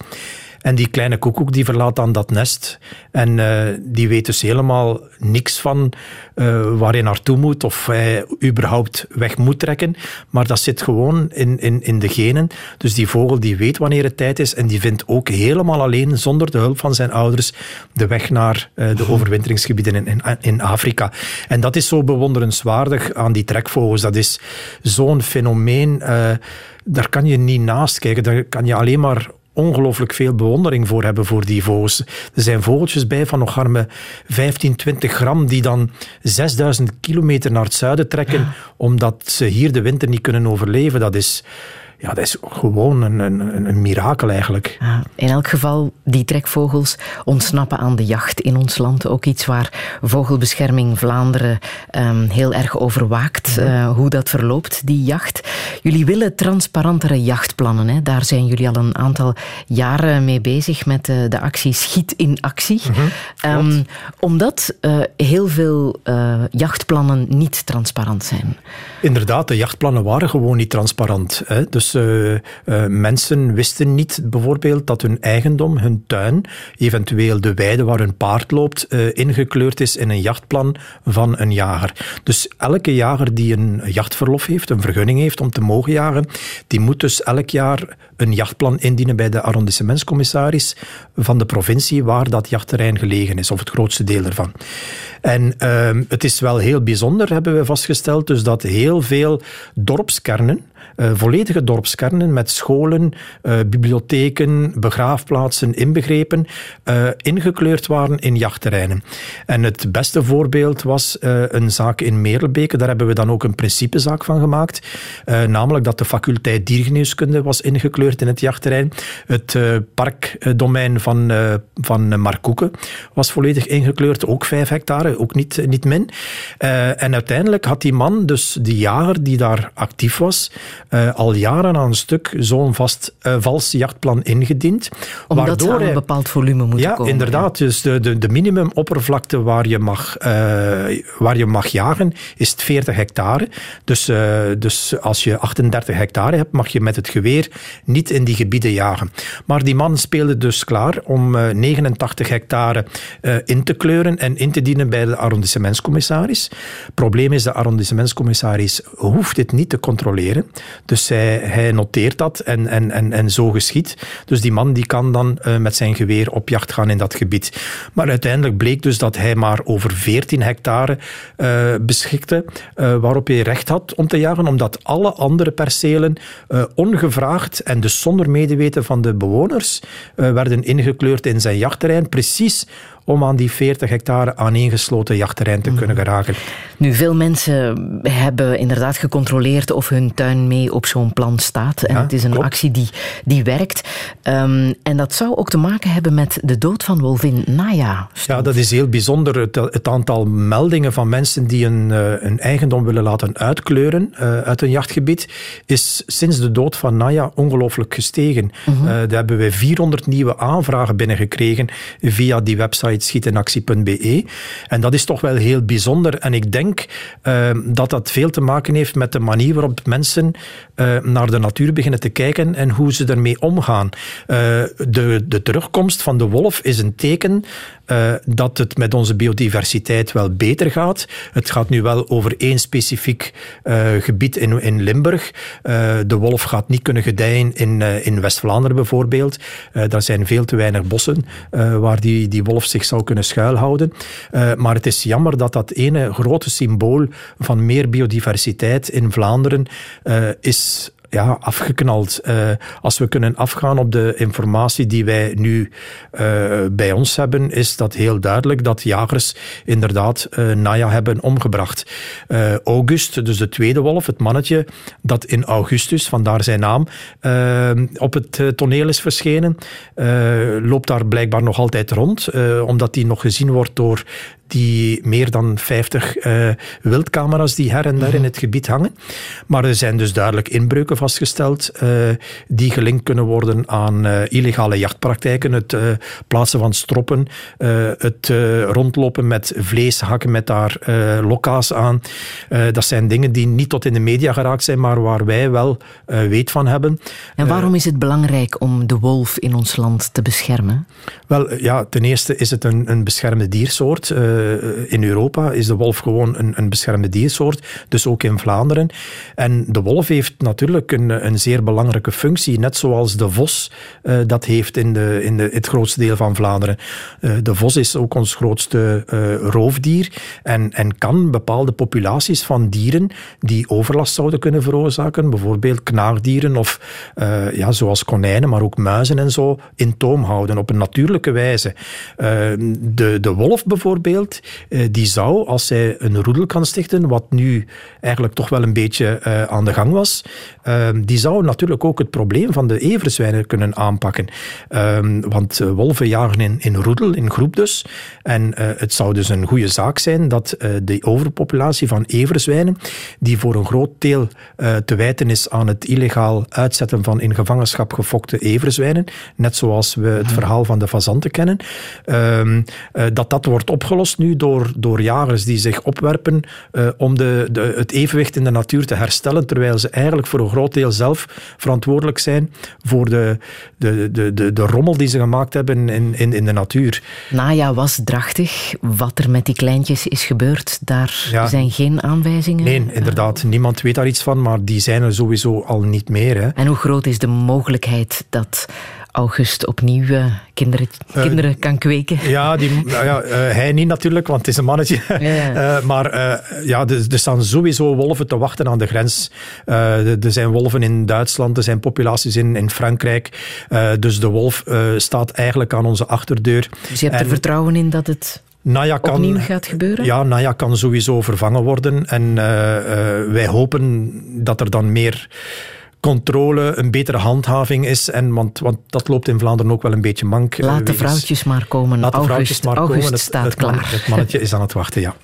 En die kleine koekoek die verlaat dan dat nest. En uh, die weet dus helemaal niks van uh, waar hij naartoe moet of hij überhaupt weg moet trekken. Maar dat zit gewoon in, in, in de genen. Dus die vogel die weet wanneer het tijd is en die vindt ook helemaal alleen, zonder de hulp van zijn ouders, de weg naar uh, de overwinteringsgebieden in, in, in Afrika. En dat is zo bewonderenswaardig aan die trekvogels. Dat is zo'n fenomeen. daar kan je niet naast kijken. Daar kan je alleen maar ongelooflijk veel bewondering voor hebben voor die vogels. Er zijn vogeltjes bij van nog arme 15, 20 gram die dan 6000 kilometer naar het zuiden trekken omdat ze hier de winter niet kunnen overleven. Dat is ja, dat is gewoon een, een, een mirakel eigenlijk. Ja, in elk geval, die trekvogels ontsnappen aan de jacht in ons land. Ook iets waar Vogelbescherming Vlaanderen um, heel erg over waakt. Uh, hoe dat verloopt, die jacht. Jullie willen transparantere jachtplannen. Hè? Daar zijn jullie al een aantal jaren mee bezig met de, de actie Schiet in Actie. -hmm, um, omdat uh, heel veel jachtplannen niet transparant zijn. Inderdaad, de jachtplannen waren gewoon niet transparant. Hè? Dus uh, uh, mensen wisten niet bijvoorbeeld dat hun eigendom, hun tuin, eventueel de weide waar hun paard loopt, uh, ingekleurd is in een jachtplan van een jager. Dus elke jager die een jachtverlof heeft, een vergunning heeft om te mogen jagen, die moet dus elk jaar een jachtplan indienen bij de arrondissementscommissaris van de provincie waar dat jachtterrein gelegen is, of het grootste deel ervan. En uh, het is wel heel bijzonder, hebben we vastgesteld, dus dat heel veel dorpskernen, uh, volledige dorpskernen met scholen, uh, bibliotheken, begraafplaatsen inbegrepen, uh, ingekleurd waren in jachtterreinen. En het beste voorbeeld was een zaak in Merelbeke. Daar hebben we dan ook een principezaak van gemaakt. namelijk dat de faculteit diergeneeskunde was ingekleurd in het jachtterrein. Het parkdomein van, van Markoeken was volledig ingekleurd, ook vijf hectare, ook niet, niet min. en uiteindelijk had die man, dus de jager die daar actief was, uh, al jaren aan een stuk zo'n vast uh, vals jachtplan ingediend. Omdat waardoor ze aan een bepaald volume moeten ja, komen. Inderdaad, ja. dus de, de, de minimumoppervlakte waar je mag, uh, waar je mag jagen is 40 hectare. Dus, dus als je 38 hectare hebt, mag je met het geweer niet in die gebieden jagen. Maar die man speelde dus klaar om 89 hectare in te kleuren en in te dienen bij de arrondissementscommissaris. Probleem is, de arrondissementscommissaris hoeft dit niet te controleren. Dus hij, noteert dat en, en, en, en zo geschiet. Dus die man die kan dan uh, met zijn geweer op jacht gaan in dat gebied. Maar uiteindelijk bleek dus dat hij maar over 14 hectare uh, beschikte uh, waarop hij recht had om te jagen, omdat alle andere percelen ongevraagd en dus zonder medeweten van de bewoners werden ingekleurd in zijn jachtterrein, precies om aan die 40 hectare aaneengesloten jachtterrein te kunnen geraken. Nu, veel mensen hebben inderdaad gecontroleerd of hun tuin mee op zo'n plan staat. En Ja, het is een klopt. actie die, die werkt. Ehm, en dat zou ook te maken hebben met de dood van wolvin Naya. Ja, dat is heel bijzonder. Het, het aantal meldingen van mensen die een, eh, een eigendom willen laten uitkleuren eh, uit een jachtgebied is sinds de dood van Naya ongelooflijk gestegen. Eh, daar hebben wij 400 nieuwe aanvragen binnengekregen via die website schietenactie.be. En dat is toch wel heel bijzonder. En ik denk eh, dat dat veel te maken heeft met de manier waarop mensen eh, naar de natuur beginnen te kijken en hoe ze ermee omgaan. Eh, de, de terugkomst van de wolf is een teken eh, dat het met onze biodiversiteit wel beter gaat. Het gaat nu wel over één specifiek gebied in, in Limburg. De wolf gaat niet kunnen gedijen in, in West-Vlaanderen bijvoorbeeld. Daar zijn veel te weinig bossen waar die, die wolf zich zou kunnen schuilhouden. Eh, maar het is jammer dat dat ene grote symbool van meer biodiversiteit in Vlaanderen eh, is ja, afgeknald. Eh, als we kunnen afgaan op de informatie die wij nu eh, bij ons hebben, is dat heel duidelijk dat jagers inderdaad eh, Naya hebben omgebracht. August, dus de tweede wolf, het mannetje, dat in augustus, vandaar zijn naam, op het toneel is verschenen, loopt daar blijkbaar nog altijd rond, omdat hij nog gezien wordt door die meer dan 50 eh, wildcamera's die her en daar in het gebied hangen. Maar er zijn dus duidelijk inbreuken vastgesteld eh, die gelinkt kunnen worden aan eh, illegale jachtpraktijken, het plaatsen van stroppen, het rondlopen met vlees, hakken met daar loka's aan. Dat zijn dingen die niet tot in de media geraakt zijn, maar waar wij wel weet van hebben. En waarom is het belangrijk om de wolf in ons land te beschermen? Wel, ja, ten eerste is het een, een beschermde diersoort. Eh, in Europa is de wolf gewoon een, een beschermde diersoort, dus ook in Vlaanderen. En de wolf heeft natuurlijk een, een zeer belangrijke functie, net zoals de vos eh, dat heeft in, de, in de, het grootste deel van Vlaanderen. Eh, de vos is ook ons grootste roofdier en, en kan bepaalde populaties van dieren die overlast zouden kunnen veroorzaken, bijvoorbeeld knaagdieren of ja, zoals konijnen, maar ook muizen en zo, in toom houden op een natuurlijke wijze. De, de wolf bijvoorbeeld, eh, die zou, als zij een roedel kan stichten, wat nu eigenlijk toch wel een beetje eh, aan de gang was, eh, die zou natuurlijk ook het probleem van de everzwijnen kunnen aanpakken. Eh, want eh, wolven jagen in, in roedel, in groep dus. En het zou dus een goede zaak zijn dat de overpopulatie van everzwijnen, die voor een groot deel te wijten is aan het illegaal uitzetten van in gevangenschap gefokte everzwijnen, net zoals we het verhaal van de fazanten kennen, ehm, eh, dat dat wordt opgelost nu door, door jagers die zich opwerpen eh, om de, de, het evenwicht in de natuur te herstellen, terwijl ze eigenlijk voor een groot deel zelf verantwoordelijk zijn voor de, de, de, de, de rommel die ze gemaakt hebben in, in, in de natuur. Naya was drachtig. Wat er met die kleintjes is gebeurd, daar Ja. zijn geen aanwijzingen. Nee, inderdaad, niemand weet daar iets van, maar die zijn er sowieso al niet meer. Hè. En hoe groot is de mogelijkheid dat August opnieuw eh, kinderen, kinderen kan kweken? Ja, die, nou ja eh, hij niet natuurlijk, want het is een mannetje. ja. Eh, maar eh, ja, er, er staan sowieso wolven te wachten aan de grens. Eh, er zijn wolven in Duitsland, er zijn populaties in, in Frankrijk. Eh, dus de wolf eh, staat eigenlijk aan onze achterdeur. Dus je hebt er En- vertrouwen in dat het Naya kan, opnieuw gaat gebeuren? Ja, Naya kan sowieso vervangen worden. En eh, eh, wij hopen dat er dan meer controle, een betere handhaving is. En, want, want dat loopt in Vlaanderen ook wel een beetje mank. eh, Laat de wegens- vrouwtjes maar komen. Laat de August, vrouwtjes maar August komen. Het- staat het, klaar. het mannetje is aan het wachten, ja.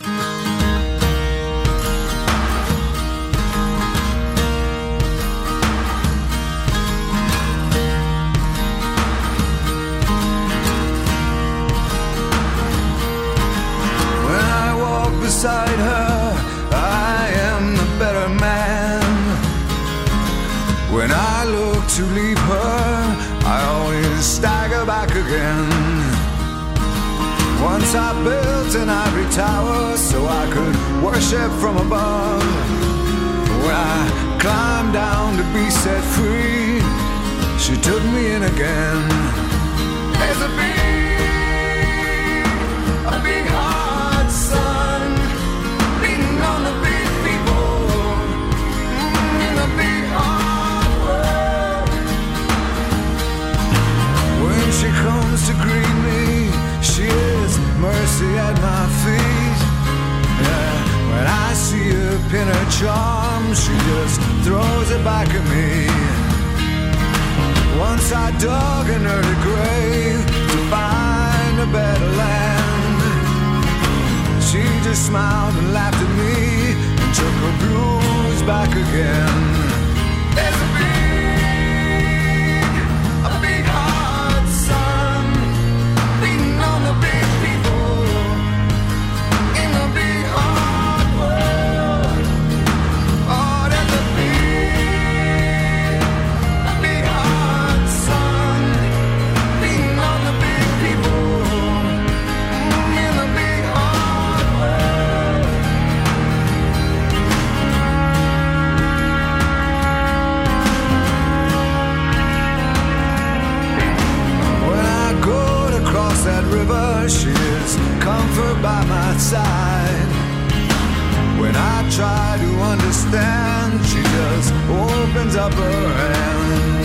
pin her charm, she just throws it back at me. Once I dug in her grave to find a better land, she just smiled and laughed at me and took her blues back again. Is comfort by my side. When I try to understand, she just opens up her hands.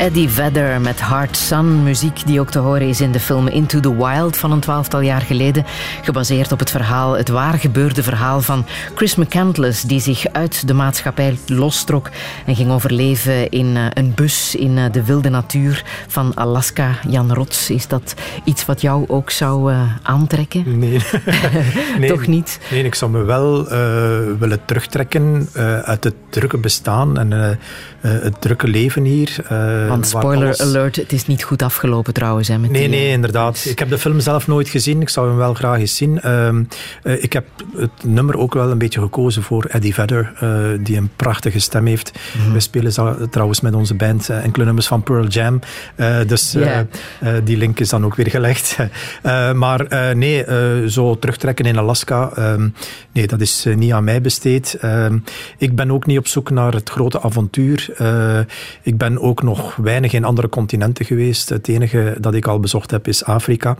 Eddie Vedder met Hard Sun, muziek die ook te horen is in de film Into the Wild van een twaalftal jaar geleden. Gebaseerd op het verhaal, het waar gebeurde verhaal van Chris McCandless, die zich uit de maatschappij lostrok en ging overleven in eh, een bus in eh, de wilde natuur van Alaska. Jan Rots, is dat iets wat jou ook zou eh, aantrekken? Nee. nee. Toch niet? Nee, ik zou me wel willen terugtrekken uit het drukke bestaan en het drukke leven hier. Want spoiler alles- alert, het is niet goed afgelopen trouwens. Hè, met Nee, die, nee, eh, inderdaad. Ik heb de film zelf nooit gezien. Ik zou hem wel graag eens zien. Ehm, eh, ik heb het nummer ook wel een beetje gekozen voor Eddie Vedder, eh, die een prachtige stem heeft. Mhm. We spelen trouwens met onze band enkele nummers van Pearl Jam. Dus die link is dan ook weer gelegd. Maar nee, zo terugtrekken in Alaska, ehm, nee, dat is niet aan mij besteed. Ehm, ik ben ook niet op zoek naar het grote avontuur. Ik ben ook nog weinig in andere continenten geweest. Het enige dat ik al bezocht heb is Afrika.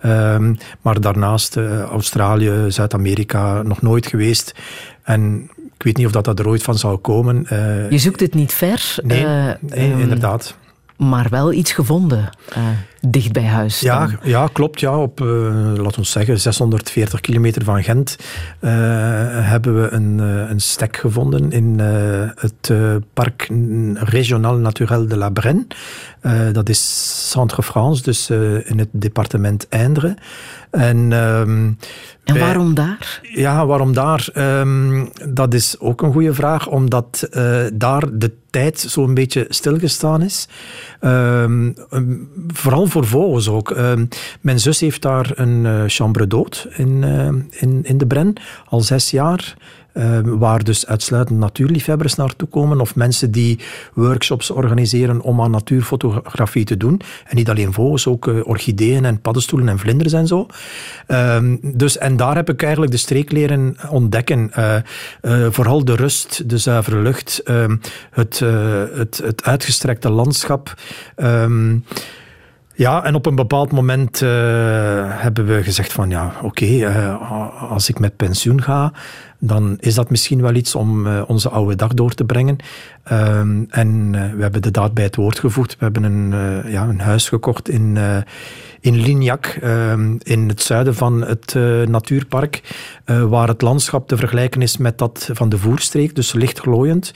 Ehm, maar daarnaast eh, Australië, Zuid-Amerika, nog nooit geweest. En ik weet niet of dat, dat er ooit van zou komen. Eh, Je zoekt het niet ver, nee, eh, nee ehm, inderdaad. Maar wel iets gevonden eh, dicht bij huis. Ja, dan. ja, klopt. Ja. Op, eh, laten we zeggen, 640 kilometer van Gent eh, hebben we een, een stek gevonden in het Parc Régional Naturel de la Brenne. Dat is Centre-France, dus in het departement Indre. En, ehm, En wij- waarom daar? ja, waarom daar? Ehm, dat is ook een goede vraag, omdat eh, daar de tijd zo'n beetje stilgestaan is. Ehm, vooral voor vogels ook. Mijn zus heeft daar een eh, chambre d'hôte in, eh, in, in de Bren, al zes jaar. Ehm, waar dus uitsluitend natuurliefhebbers naartoe komen of mensen die workshops organiseren om aan natuurfotografie te doen. En niet alleen vogels, ook eh, orchideeën en paddenstoelen en vlinders en zo. Ehm, dus, en daar heb ik eigenlijk de streek leren ontdekken. Eh, eh, vooral de rust, de zuivere lucht, ehm, het, het, het uitgestrekte landschap. Ja, en op een bepaald moment eh, hebben we gezegd van ja, oké, eh, als ik met pensioen ga, dan is dat misschien wel iets om eh, onze oude dag door te brengen. Ehm, en we hebben de daad bij het woord gevoegd. We hebben een, ja, een huis gekocht in, in Lignac, ehm, in het zuiden van het eh, natuurpark, eh, waar het landschap te vergelijken is met dat van de voerstreek, dus licht glooiend.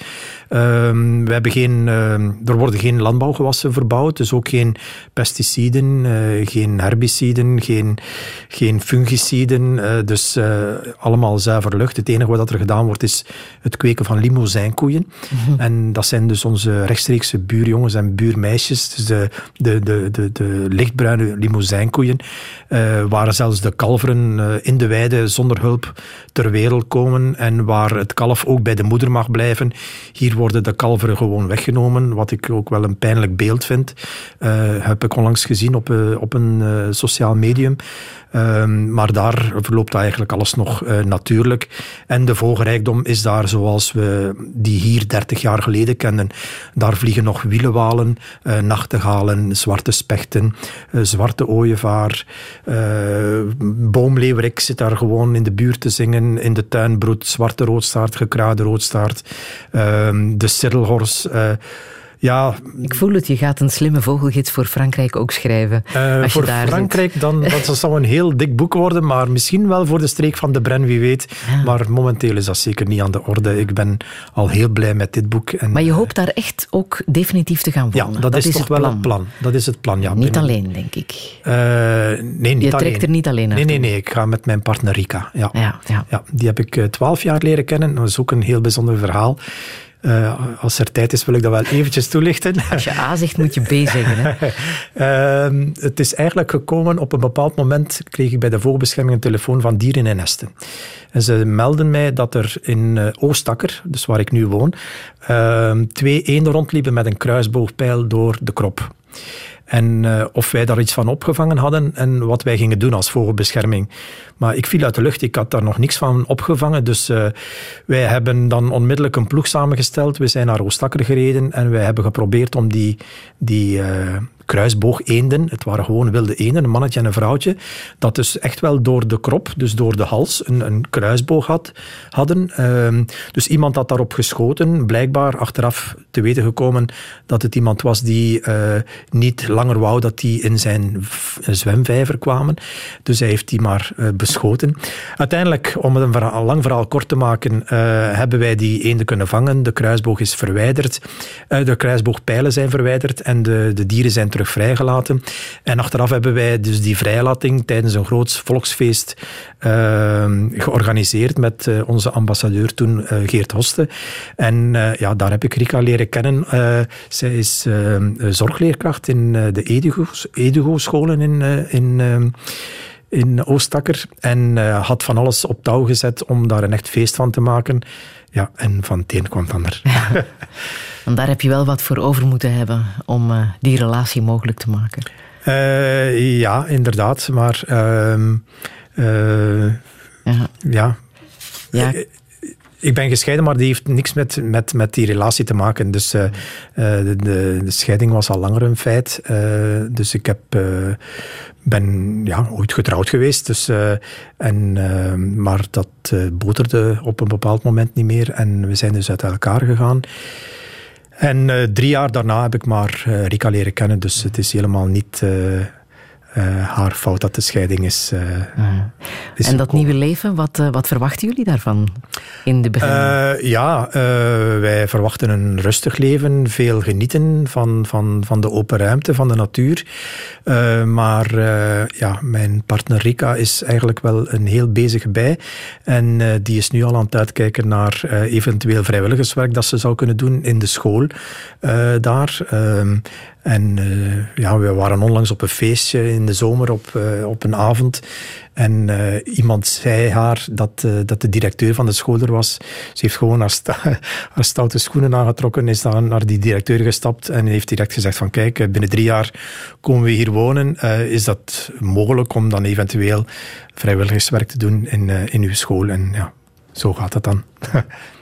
Ehm, we hebben geen, ehm, er worden geen landbouwgewassen verbouwd, dus ook geen pesticiden, eh, geen herbiciden, geen, geen fungiciden, dus allemaal zuiver lucht. Het enige wat er gedaan wordt is het kweken van limousinkoeien. En dat zijn dus onze rechtstreekse buurjongens en buurmeisjes, dus de, de, de, de, de lichtbruine limousin limousinkoeien, uh, waar zelfs de kalveren uh, in de weide zonder hulp ter wereld komen en waar het kalf ook bij de moeder mag blijven. Hier worden de kalveren gewoon weggenomen, wat ik ook wel een pijnlijk beeld vind. Uh, heb ik onlangs gezien op, op een sociaal medium. Um, maar daar verloopt eigenlijk alles nog natuurlijk. En de vogelrijkdom is daar zoals we die hier 30 jaar geleden kenden. Daar vliegen nog wielenwalen, nachtegalen, zwarte spechten, uh, ooievaar. boomleeuwerik zit daar gewoon in de buurt te zingen. In de tuin broedt zwarte roodstaart, gekruide roodstaart. Ehm, de siddelhors ja, ik voel het, je gaat een slimme vogelgids voor Frankrijk ook schrijven. Uh, als voor daar Frankrijk, dan, dat zou een heel dik boek worden, maar misschien wel voor de streek van de Bren, wie weet. Maar momenteel is dat zeker niet aan de orde. Ik ben al heel blij met dit boek. En, maar je hoopt daar echt ook definitief te gaan wonen? Ja, dat, is, toch wel het plan. Dat is het plan, ja. Niet alleen, denk ik. Uh, nee, niet je trekt er niet alleen Nee, nee, nee. Ik ga met mijn partner Rika. Ja. Ja, ja. ja die heb ik eh, twaalf jaar leren kennen. Dat is ook een heel bijzonder verhaal. Uh, als er tijd is, wil ik dat wel eventjes toelichten. Als je A zegt, moet je B zeggen. Hè? uh, het is eigenlijk gekomen, op een bepaald moment kreeg ik bij de vogelbescherming een telefoon van Dieren en Nesten. En ze melden mij dat er in uh, Oostakker, dus waar ik nu woon, ehm, twee eenden rondliepen met een kruisboogpijl door de krop. En uh, of wij daar iets van opgevangen hadden en wat wij gingen doen als vogelbescherming. Maar ik viel uit de lucht, ik had daar nog niks van opgevangen. Dus uh, wij hebben dan onmiddellijk een ploeg samengesteld. We zijn naar Oostakker gereden en wij hebben geprobeerd om die, die uh, kruisboogeenden, het waren gewoon wilde eenden, een mannetje en een vrouwtje, dat dus echt wel door de krop, dus door de hals, een, een kruisboog had, hadden. Uh, dus iemand had daarop geschoten, blijkbaar achteraf te weten gekomen dat het iemand was die uh, niet langer wou dat die in zijn zwemvijver kwamen. Dus hij heeft die maar uh, beschoten. Uiteindelijk, om het een lang verhaal kort te maken, uh, hebben wij die eenden kunnen vangen. De kruisboog is verwijderd. de kruisboogpijlen zijn verwijderd en de, de dieren zijn terug vrijgelaten. En achteraf hebben wij dus die vrijlating tijdens een groot volksfeest uh, georganiseerd met uh, onze ambassadeur toen, uh, Geert Hoste. En ja, daar heb ik Rika leren kennen. zij is zorgleerkracht in de Edugo-scholen in... in in Oostakker en had van alles op touw gezet om daar een echt feest van te maken. Ja, en van het een kwam het ander. Want daar heb je wel wat voor over moeten hebben om uh, die relatie mogelijk te maken. Uh, ja, inderdaad. Maar uh, ja. ja. ja. Ik ben gescheiden, maar die heeft niks met, met, met die relatie te maken. Dus de, de, de, scheiding was al langer een feit. dus ik heb ben ja, ooit getrouwd geweest. Dus, en, uh, maar dat boterde op een bepaald moment niet meer. En we zijn dus uit elkaar gegaan. En uh, drie jaar daarna heb ik maar uh, Rika leren kennen, dus het is helemaal niet uh, haar fout dat de scheiding is. is en dat nieuwe leven, wat, wat verwachten jullie daarvan in de begin? ja, wij verwachten een rustig leven, veel genieten van, van, van de open ruimte, van de natuur. maar ja, mijn partner Rika is eigenlijk wel een heel bezige bij. En die is nu al aan het uitkijken naar eventueel vrijwilligerswerk dat ze zou kunnen doen in de school daar. En uh, ja, we waren onlangs op een feestje in de zomer op, uh, op een avond. En iemand zei haar dat, dat de directeur van de school er was. Ze heeft gewoon haar, haar stoute schoenen aangetrokken, is dan naar die directeur gestapt en heeft direct gezegd van kijk, binnen drie jaar komen we hier wonen. is dat mogelijk om dan eventueel vrijwilligerswerk te doen in, in uw school? En ja, zo gaat het dan.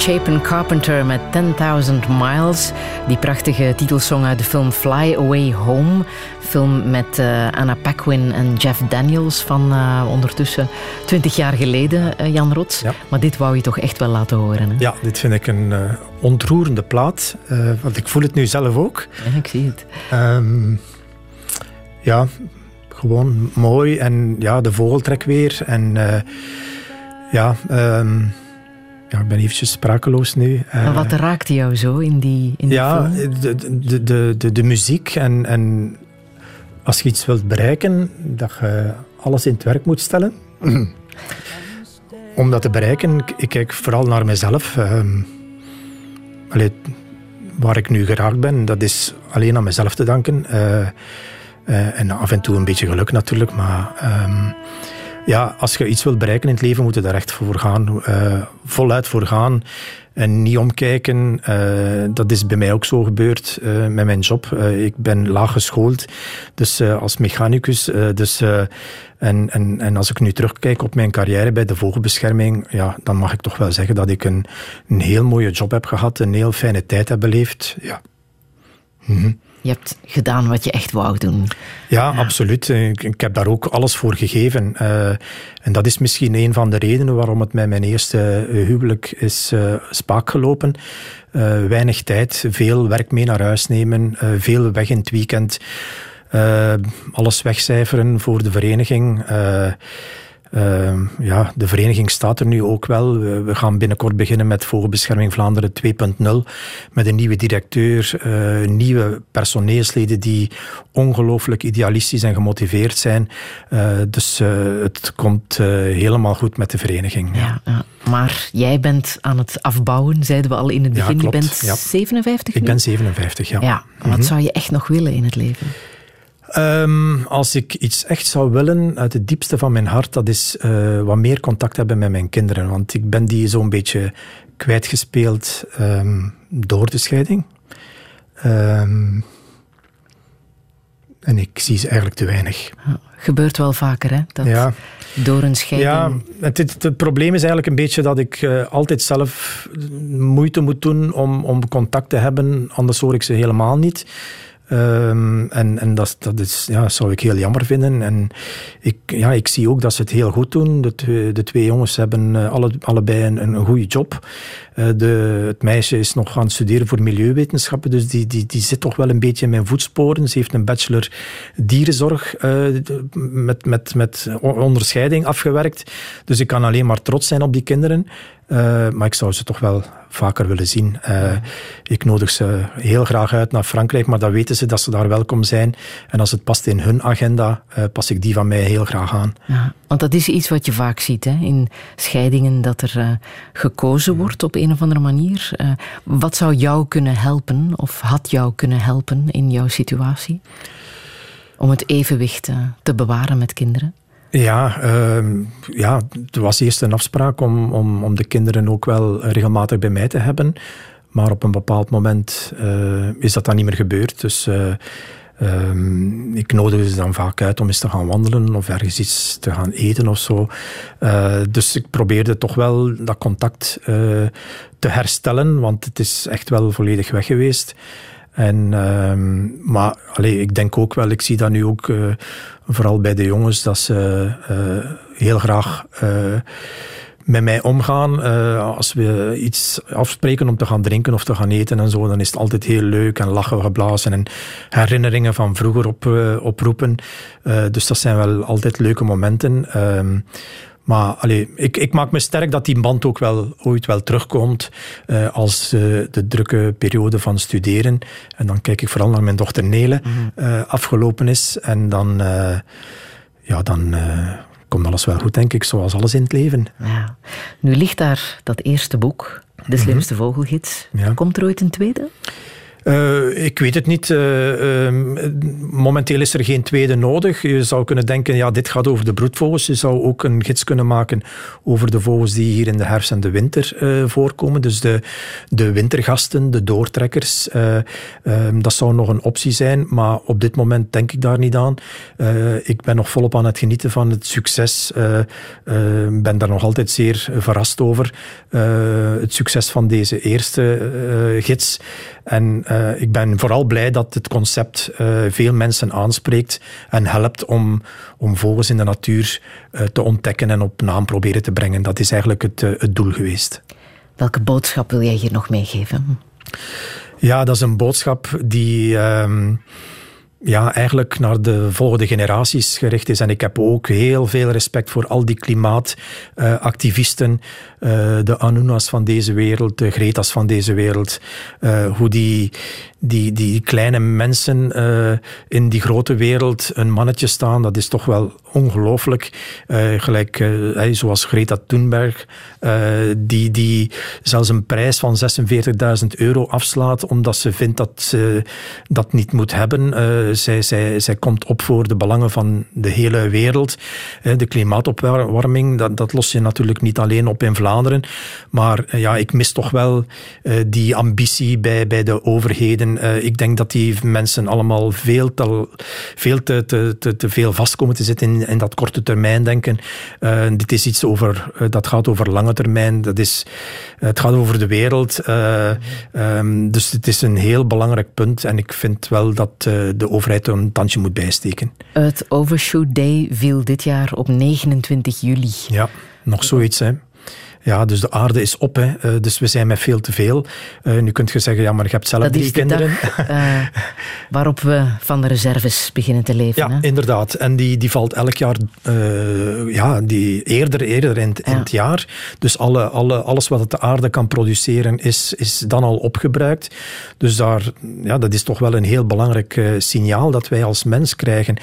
Chapin Carpenter met 10.000 Miles. Die prachtige titelsong uit de film Fly Away Home. Film met eh, Anna Paquin en Jeff Daniels van eh, ondertussen 20 jaar geleden, eh, Jan Rots. Ja. Maar dit wou je toch echt wel laten horen. Hè? Ja, dit vind ik een ontroerende plaat. want ik voel het nu zelf ook. Ja, ik zie het. Ehm, ja, gewoon mooi. En ja, de vogeltrek weer. En ja, ehm, ja, ik ben eventjes sprakeloos nu. Eh, Maar wat raakte jou zo in die, in die ja, film? de, de, de, de, de muziek en, en als je iets wilt bereiken, dat je alles in het werk moet stellen. Om dat te bereiken, ik, ik kijk vooral naar mezelf. Ehm, allee, waar ik nu geraakt ben, dat is alleen aan mezelf te danken. Eh, eh, en af en toe een beetje geluk natuurlijk, maar... ja, als je iets wilt bereiken in het leven, moet je daar echt voor gaan. eh, voluit voor gaan. En niet omkijken. Eh, dat is bij mij ook zo gebeurd eh, met mijn job. Ik ben laag geschoold, dus als mechanicus. dus, en, en, en als ik nu terugkijk op mijn carrière bij de vogelbescherming, ja, dan mag ik toch wel zeggen dat ik een, een heel mooie job heb gehad, een heel fijne tijd heb beleefd. Ja. Mhm. Je hebt gedaan wat je echt wou doen. Ja, absoluut. Ik, heb daar ook alles voor gegeven. Eh, en dat is misschien een van de redenen waarom het met mijn eerste eh, huwelijk is eh, spaak gelopen. Weinig tijd, veel werk mee naar huis nemen, veel weg in het weekend. alles wegcijferen voor de vereniging. Eh, eh, ja, de vereniging staat er nu ook wel. We, we gaan binnenkort beginnen met Vogelbescherming Vlaanderen 2.0. Met een nieuwe directeur, eh, nieuwe personeelsleden die ongelooflijk idealistisch en gemotiveerd zijn. Eh, dus eh, het komt helemaal goed met de vereniging. Ja, ja. Maar jij bent aan het afbouwen, zeiden we al in het Ja, begin. klopt. Je bent Ja. 57 Ik nu? ben 57, ja. Ja, wat zou je echt nog willen in het leven? Ehm, als ik iets echt zou willen, uit het diepste van mijn hart, dat is eh, wat meer contact hebben met mijn kinderen. Want ik ben die zo'n beetje kwijtgespeeld ehm, door de scheiding. Ehm, en ik zie ze eigenlijk te weinig. Gebeurt wel vaker, hè? Dat Ja. door een scheiding... Ja, het, het, het probleem is eigenlijk een beetje dat ik eh, altijd zelf moeite moet doen om, om contact te hebben, anders hoor ik ze helemaal niet. Ehm, en en dat, dat is, ja, zou ik heel jammer vinden. En ik, ja, ik zie ook dat ze het heel goed doen. De, twee- de twee jongens hebben eh, alle, allebei een, een goede job. Eh, de, het meisje is nog aan het studeren voor milieuwetenschappen, dus die, die, die zit toch wel een beetje in mijn voetsporen. Ze heeft een bachelor dierenzorg eh, met, met, met onderscheiding afgewerkt. Dus ik kan alleen maar trots zijn op die kinderen. Eh, maar ik zou ze toch wel vaker willen zien. Eh, Ik nodig ze heel graag uit naar Frankrijk, maar dan weten ze dat ze daar welkom zijn. En als het past in hun agenda, eh, pas ik die van mij heel graag aan. Ja, want dat is iets wat je vaak ziet hè, in scheidingen, dat er gekozen wordt op een of andere manier. Wat zou jou kunnen helpen, of had jou kunnen helpen in jouw situatie? Om het evenwicht te bewaren met kinderen? Ja, ehm, ja, er was eerst een afspraak om, om, om de kinderen ook wel regelmatig bij mij te hebben. Maar op een bepaald moment eh, is dat dan niet meer gebeurd. Dus eh, ehm, ik nodigde ze dan vaak uit om eens te gaan wandelen of ergens iets te gaan eten of zo. Eh, dus ik probeerde toch wel dat contact te herstellen, want het is echt wel volledig weg geweest. En, ehm, maar allee, ik denk ook wel, ik zie dat nu ook vooral bij de jongens, dat ze eh, heel graag eh, met mij omgaan. Eh, als we iets afspreken om te gaan drinken of te gaan eten en zo, dan is het altijd heel leuk en lachen geblazen en herinneringen van vroeger op, oproepen. Dus dat zijn wel altijd leuke momenten. Maar allee, ik, ik maak me sterk dat die band ook wel ooit wel terugkomt eh, als eh, de drukke periode van studeren. En dan kijk ik vooral naar mijn dochter Nele eh, afgelopen is. En dan, eh, ja, dan eh, komt alles wel goed, denk ik, zoals alles in het leven. Ja. Nu ligt daar dat eerste boek, De Slimste Vogelgids. Ja. Komt er ooit een tweede? Eh, ik weet het niet. Eh, ehm, momenteel is er geen tweede nodig. Je zou kunnen denken, ja, dit gaat over de broedvogels. Je zou ook een gids kunnen maken over de vogels die hier in de herfst en de winter eh, voorkomen. Dus de, de wintergasten, de doortrekkers. eh, ehm, dat zou nog een optie zijn, maar op dit moment denk ik daar niet aan. Ik ben nog volop aan het genieten van het succes. Ik ben daar nog altijd zeer verrast over. Het succes van deze eerste gids. En eh, ik ben vooral blij dat het concept eh, veel mensen aanspreekt en helpt om, om vogels in de natuur eh, te ontdekken en op naam proberen te brengen. Dat is eigenlijk het, het doel geweest. Welke boodschap wil jij hier nog meegeven? Ja, dat is een boodschap die ehm, ja, eigenlijk naar de volgende generaties gericht is. En ik heb ook heel veel respect voor al die klimaatactivisten, eh, de Anunas van deze wereld, de Greta's van deze wereld. eh, hoe die, die, die kleine mensen eh, in die grote wereld een mannetje staan, dat is toch wel ongelooflijk. Gelijk zoals Greta Thunberg, die, die zelfs een prijs van 46.000 euro afslaat omdat ze vindt dat ze dat niet moet hebben. Zij, zij, zij komt op voor de belangen van de hele wereld. De klimaatopwarming, dat, dat los je natuurlijk niet alleen op in Vlaanderen. Maar eh, ja, ik mis toch wel eh, die ambitie bij, bij de overheden. Eh, ik denk dat die mensen allemaal veel te, veel te, te, te, veel vast komen te zitten in, in dat korte termijn denken. Dit is iets over, dat gaat over lange termijn. Dat is, het gaat over de wereld. Eh, ehm, dus het is een heel belangrijk punt. En ik vind wel dat de overheid er een tandje moet bijsteken. Het Overshoot Day viel dit jaar op 29 juli. Ja, nog zoiets, hè. Ja, dus de aarde is op, hè. Eh, dus we zijn met veel te veel. Eh, nu kunt je zeggen, ja, maar je hebt zelf Dat drie is de kinderen. dag eh, waarop we van de reserves beginnen te leven. Ja, hè? inderdaad. En die, die valt elk jaar ja, die eerder, eerder in, het- in Ja. het jaar. Dus alle, alle, alles wat het de aarde kan produceren is, is dan al opgebruikt. Dus daar, ja, dat is toch wel een heel belangrijk signaal dat wij als mens krijgen.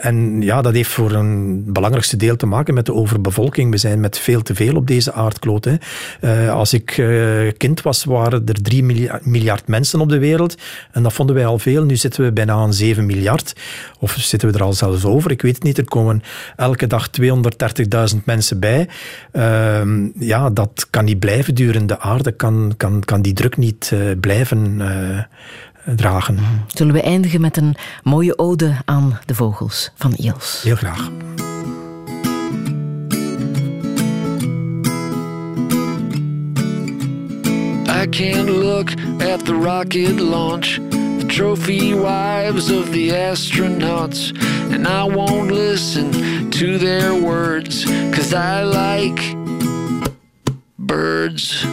En ja, dat heeft voor een belangrijkste deel te maken met de overbevolking. We zijn met veel te veel op deze aardkloot. Hè. Eh, als ik eh, kind was, waren er 3 miljard, miljard mensen op de wereld. En dat vonden wij al veel. Nu zitten we bijna aan 7 miljard. Of zitten we er al zelfs over? Ik weet het niet. Er komen elke dag 230.000 mensen bij. Ehm, ja, dat kan niet blijven duren. De aarde kan, kan, kan die druk niet eh, blijven dragen. Zullen we eindigen met een mooie ode aan de vogels van Iels? Heel graag. I can't look at the rocket launch. the trophy wives of the astronauts. And I won't listen to their words, cause I like birds.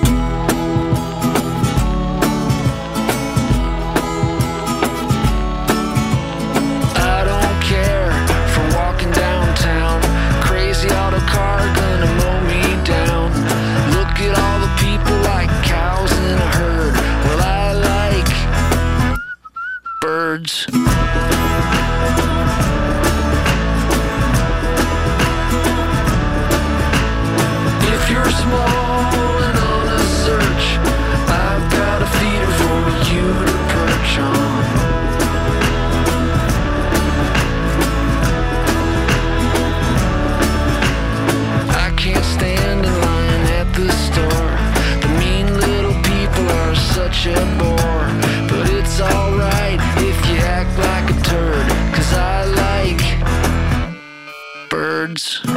Birds.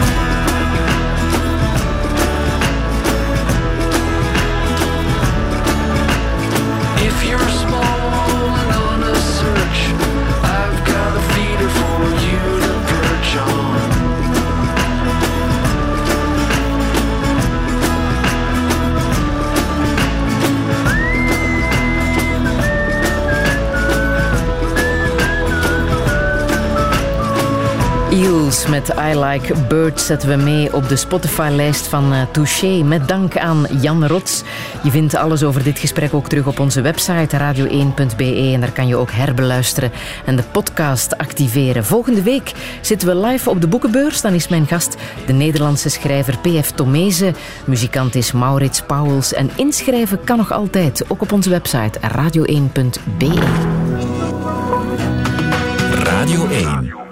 Eels met I Like Birds zetten we mee op de Spotify-lijst van uh, Touché. Met dank aan Jan Rots. Je vindt alles over dit gesprek ook terug op onze website radio1.be. En daar kan je ook herbeluisteren en de podcast activeren. Volgende week zitten we live op de boekenbeurs. Dan is mijn gast de Nederlandse schrijver P.F. Tomezen. Muzikant is Maurits Pauwels. En inschrijven kan nog altijd, ook op onze website radio1.be. Radio 1.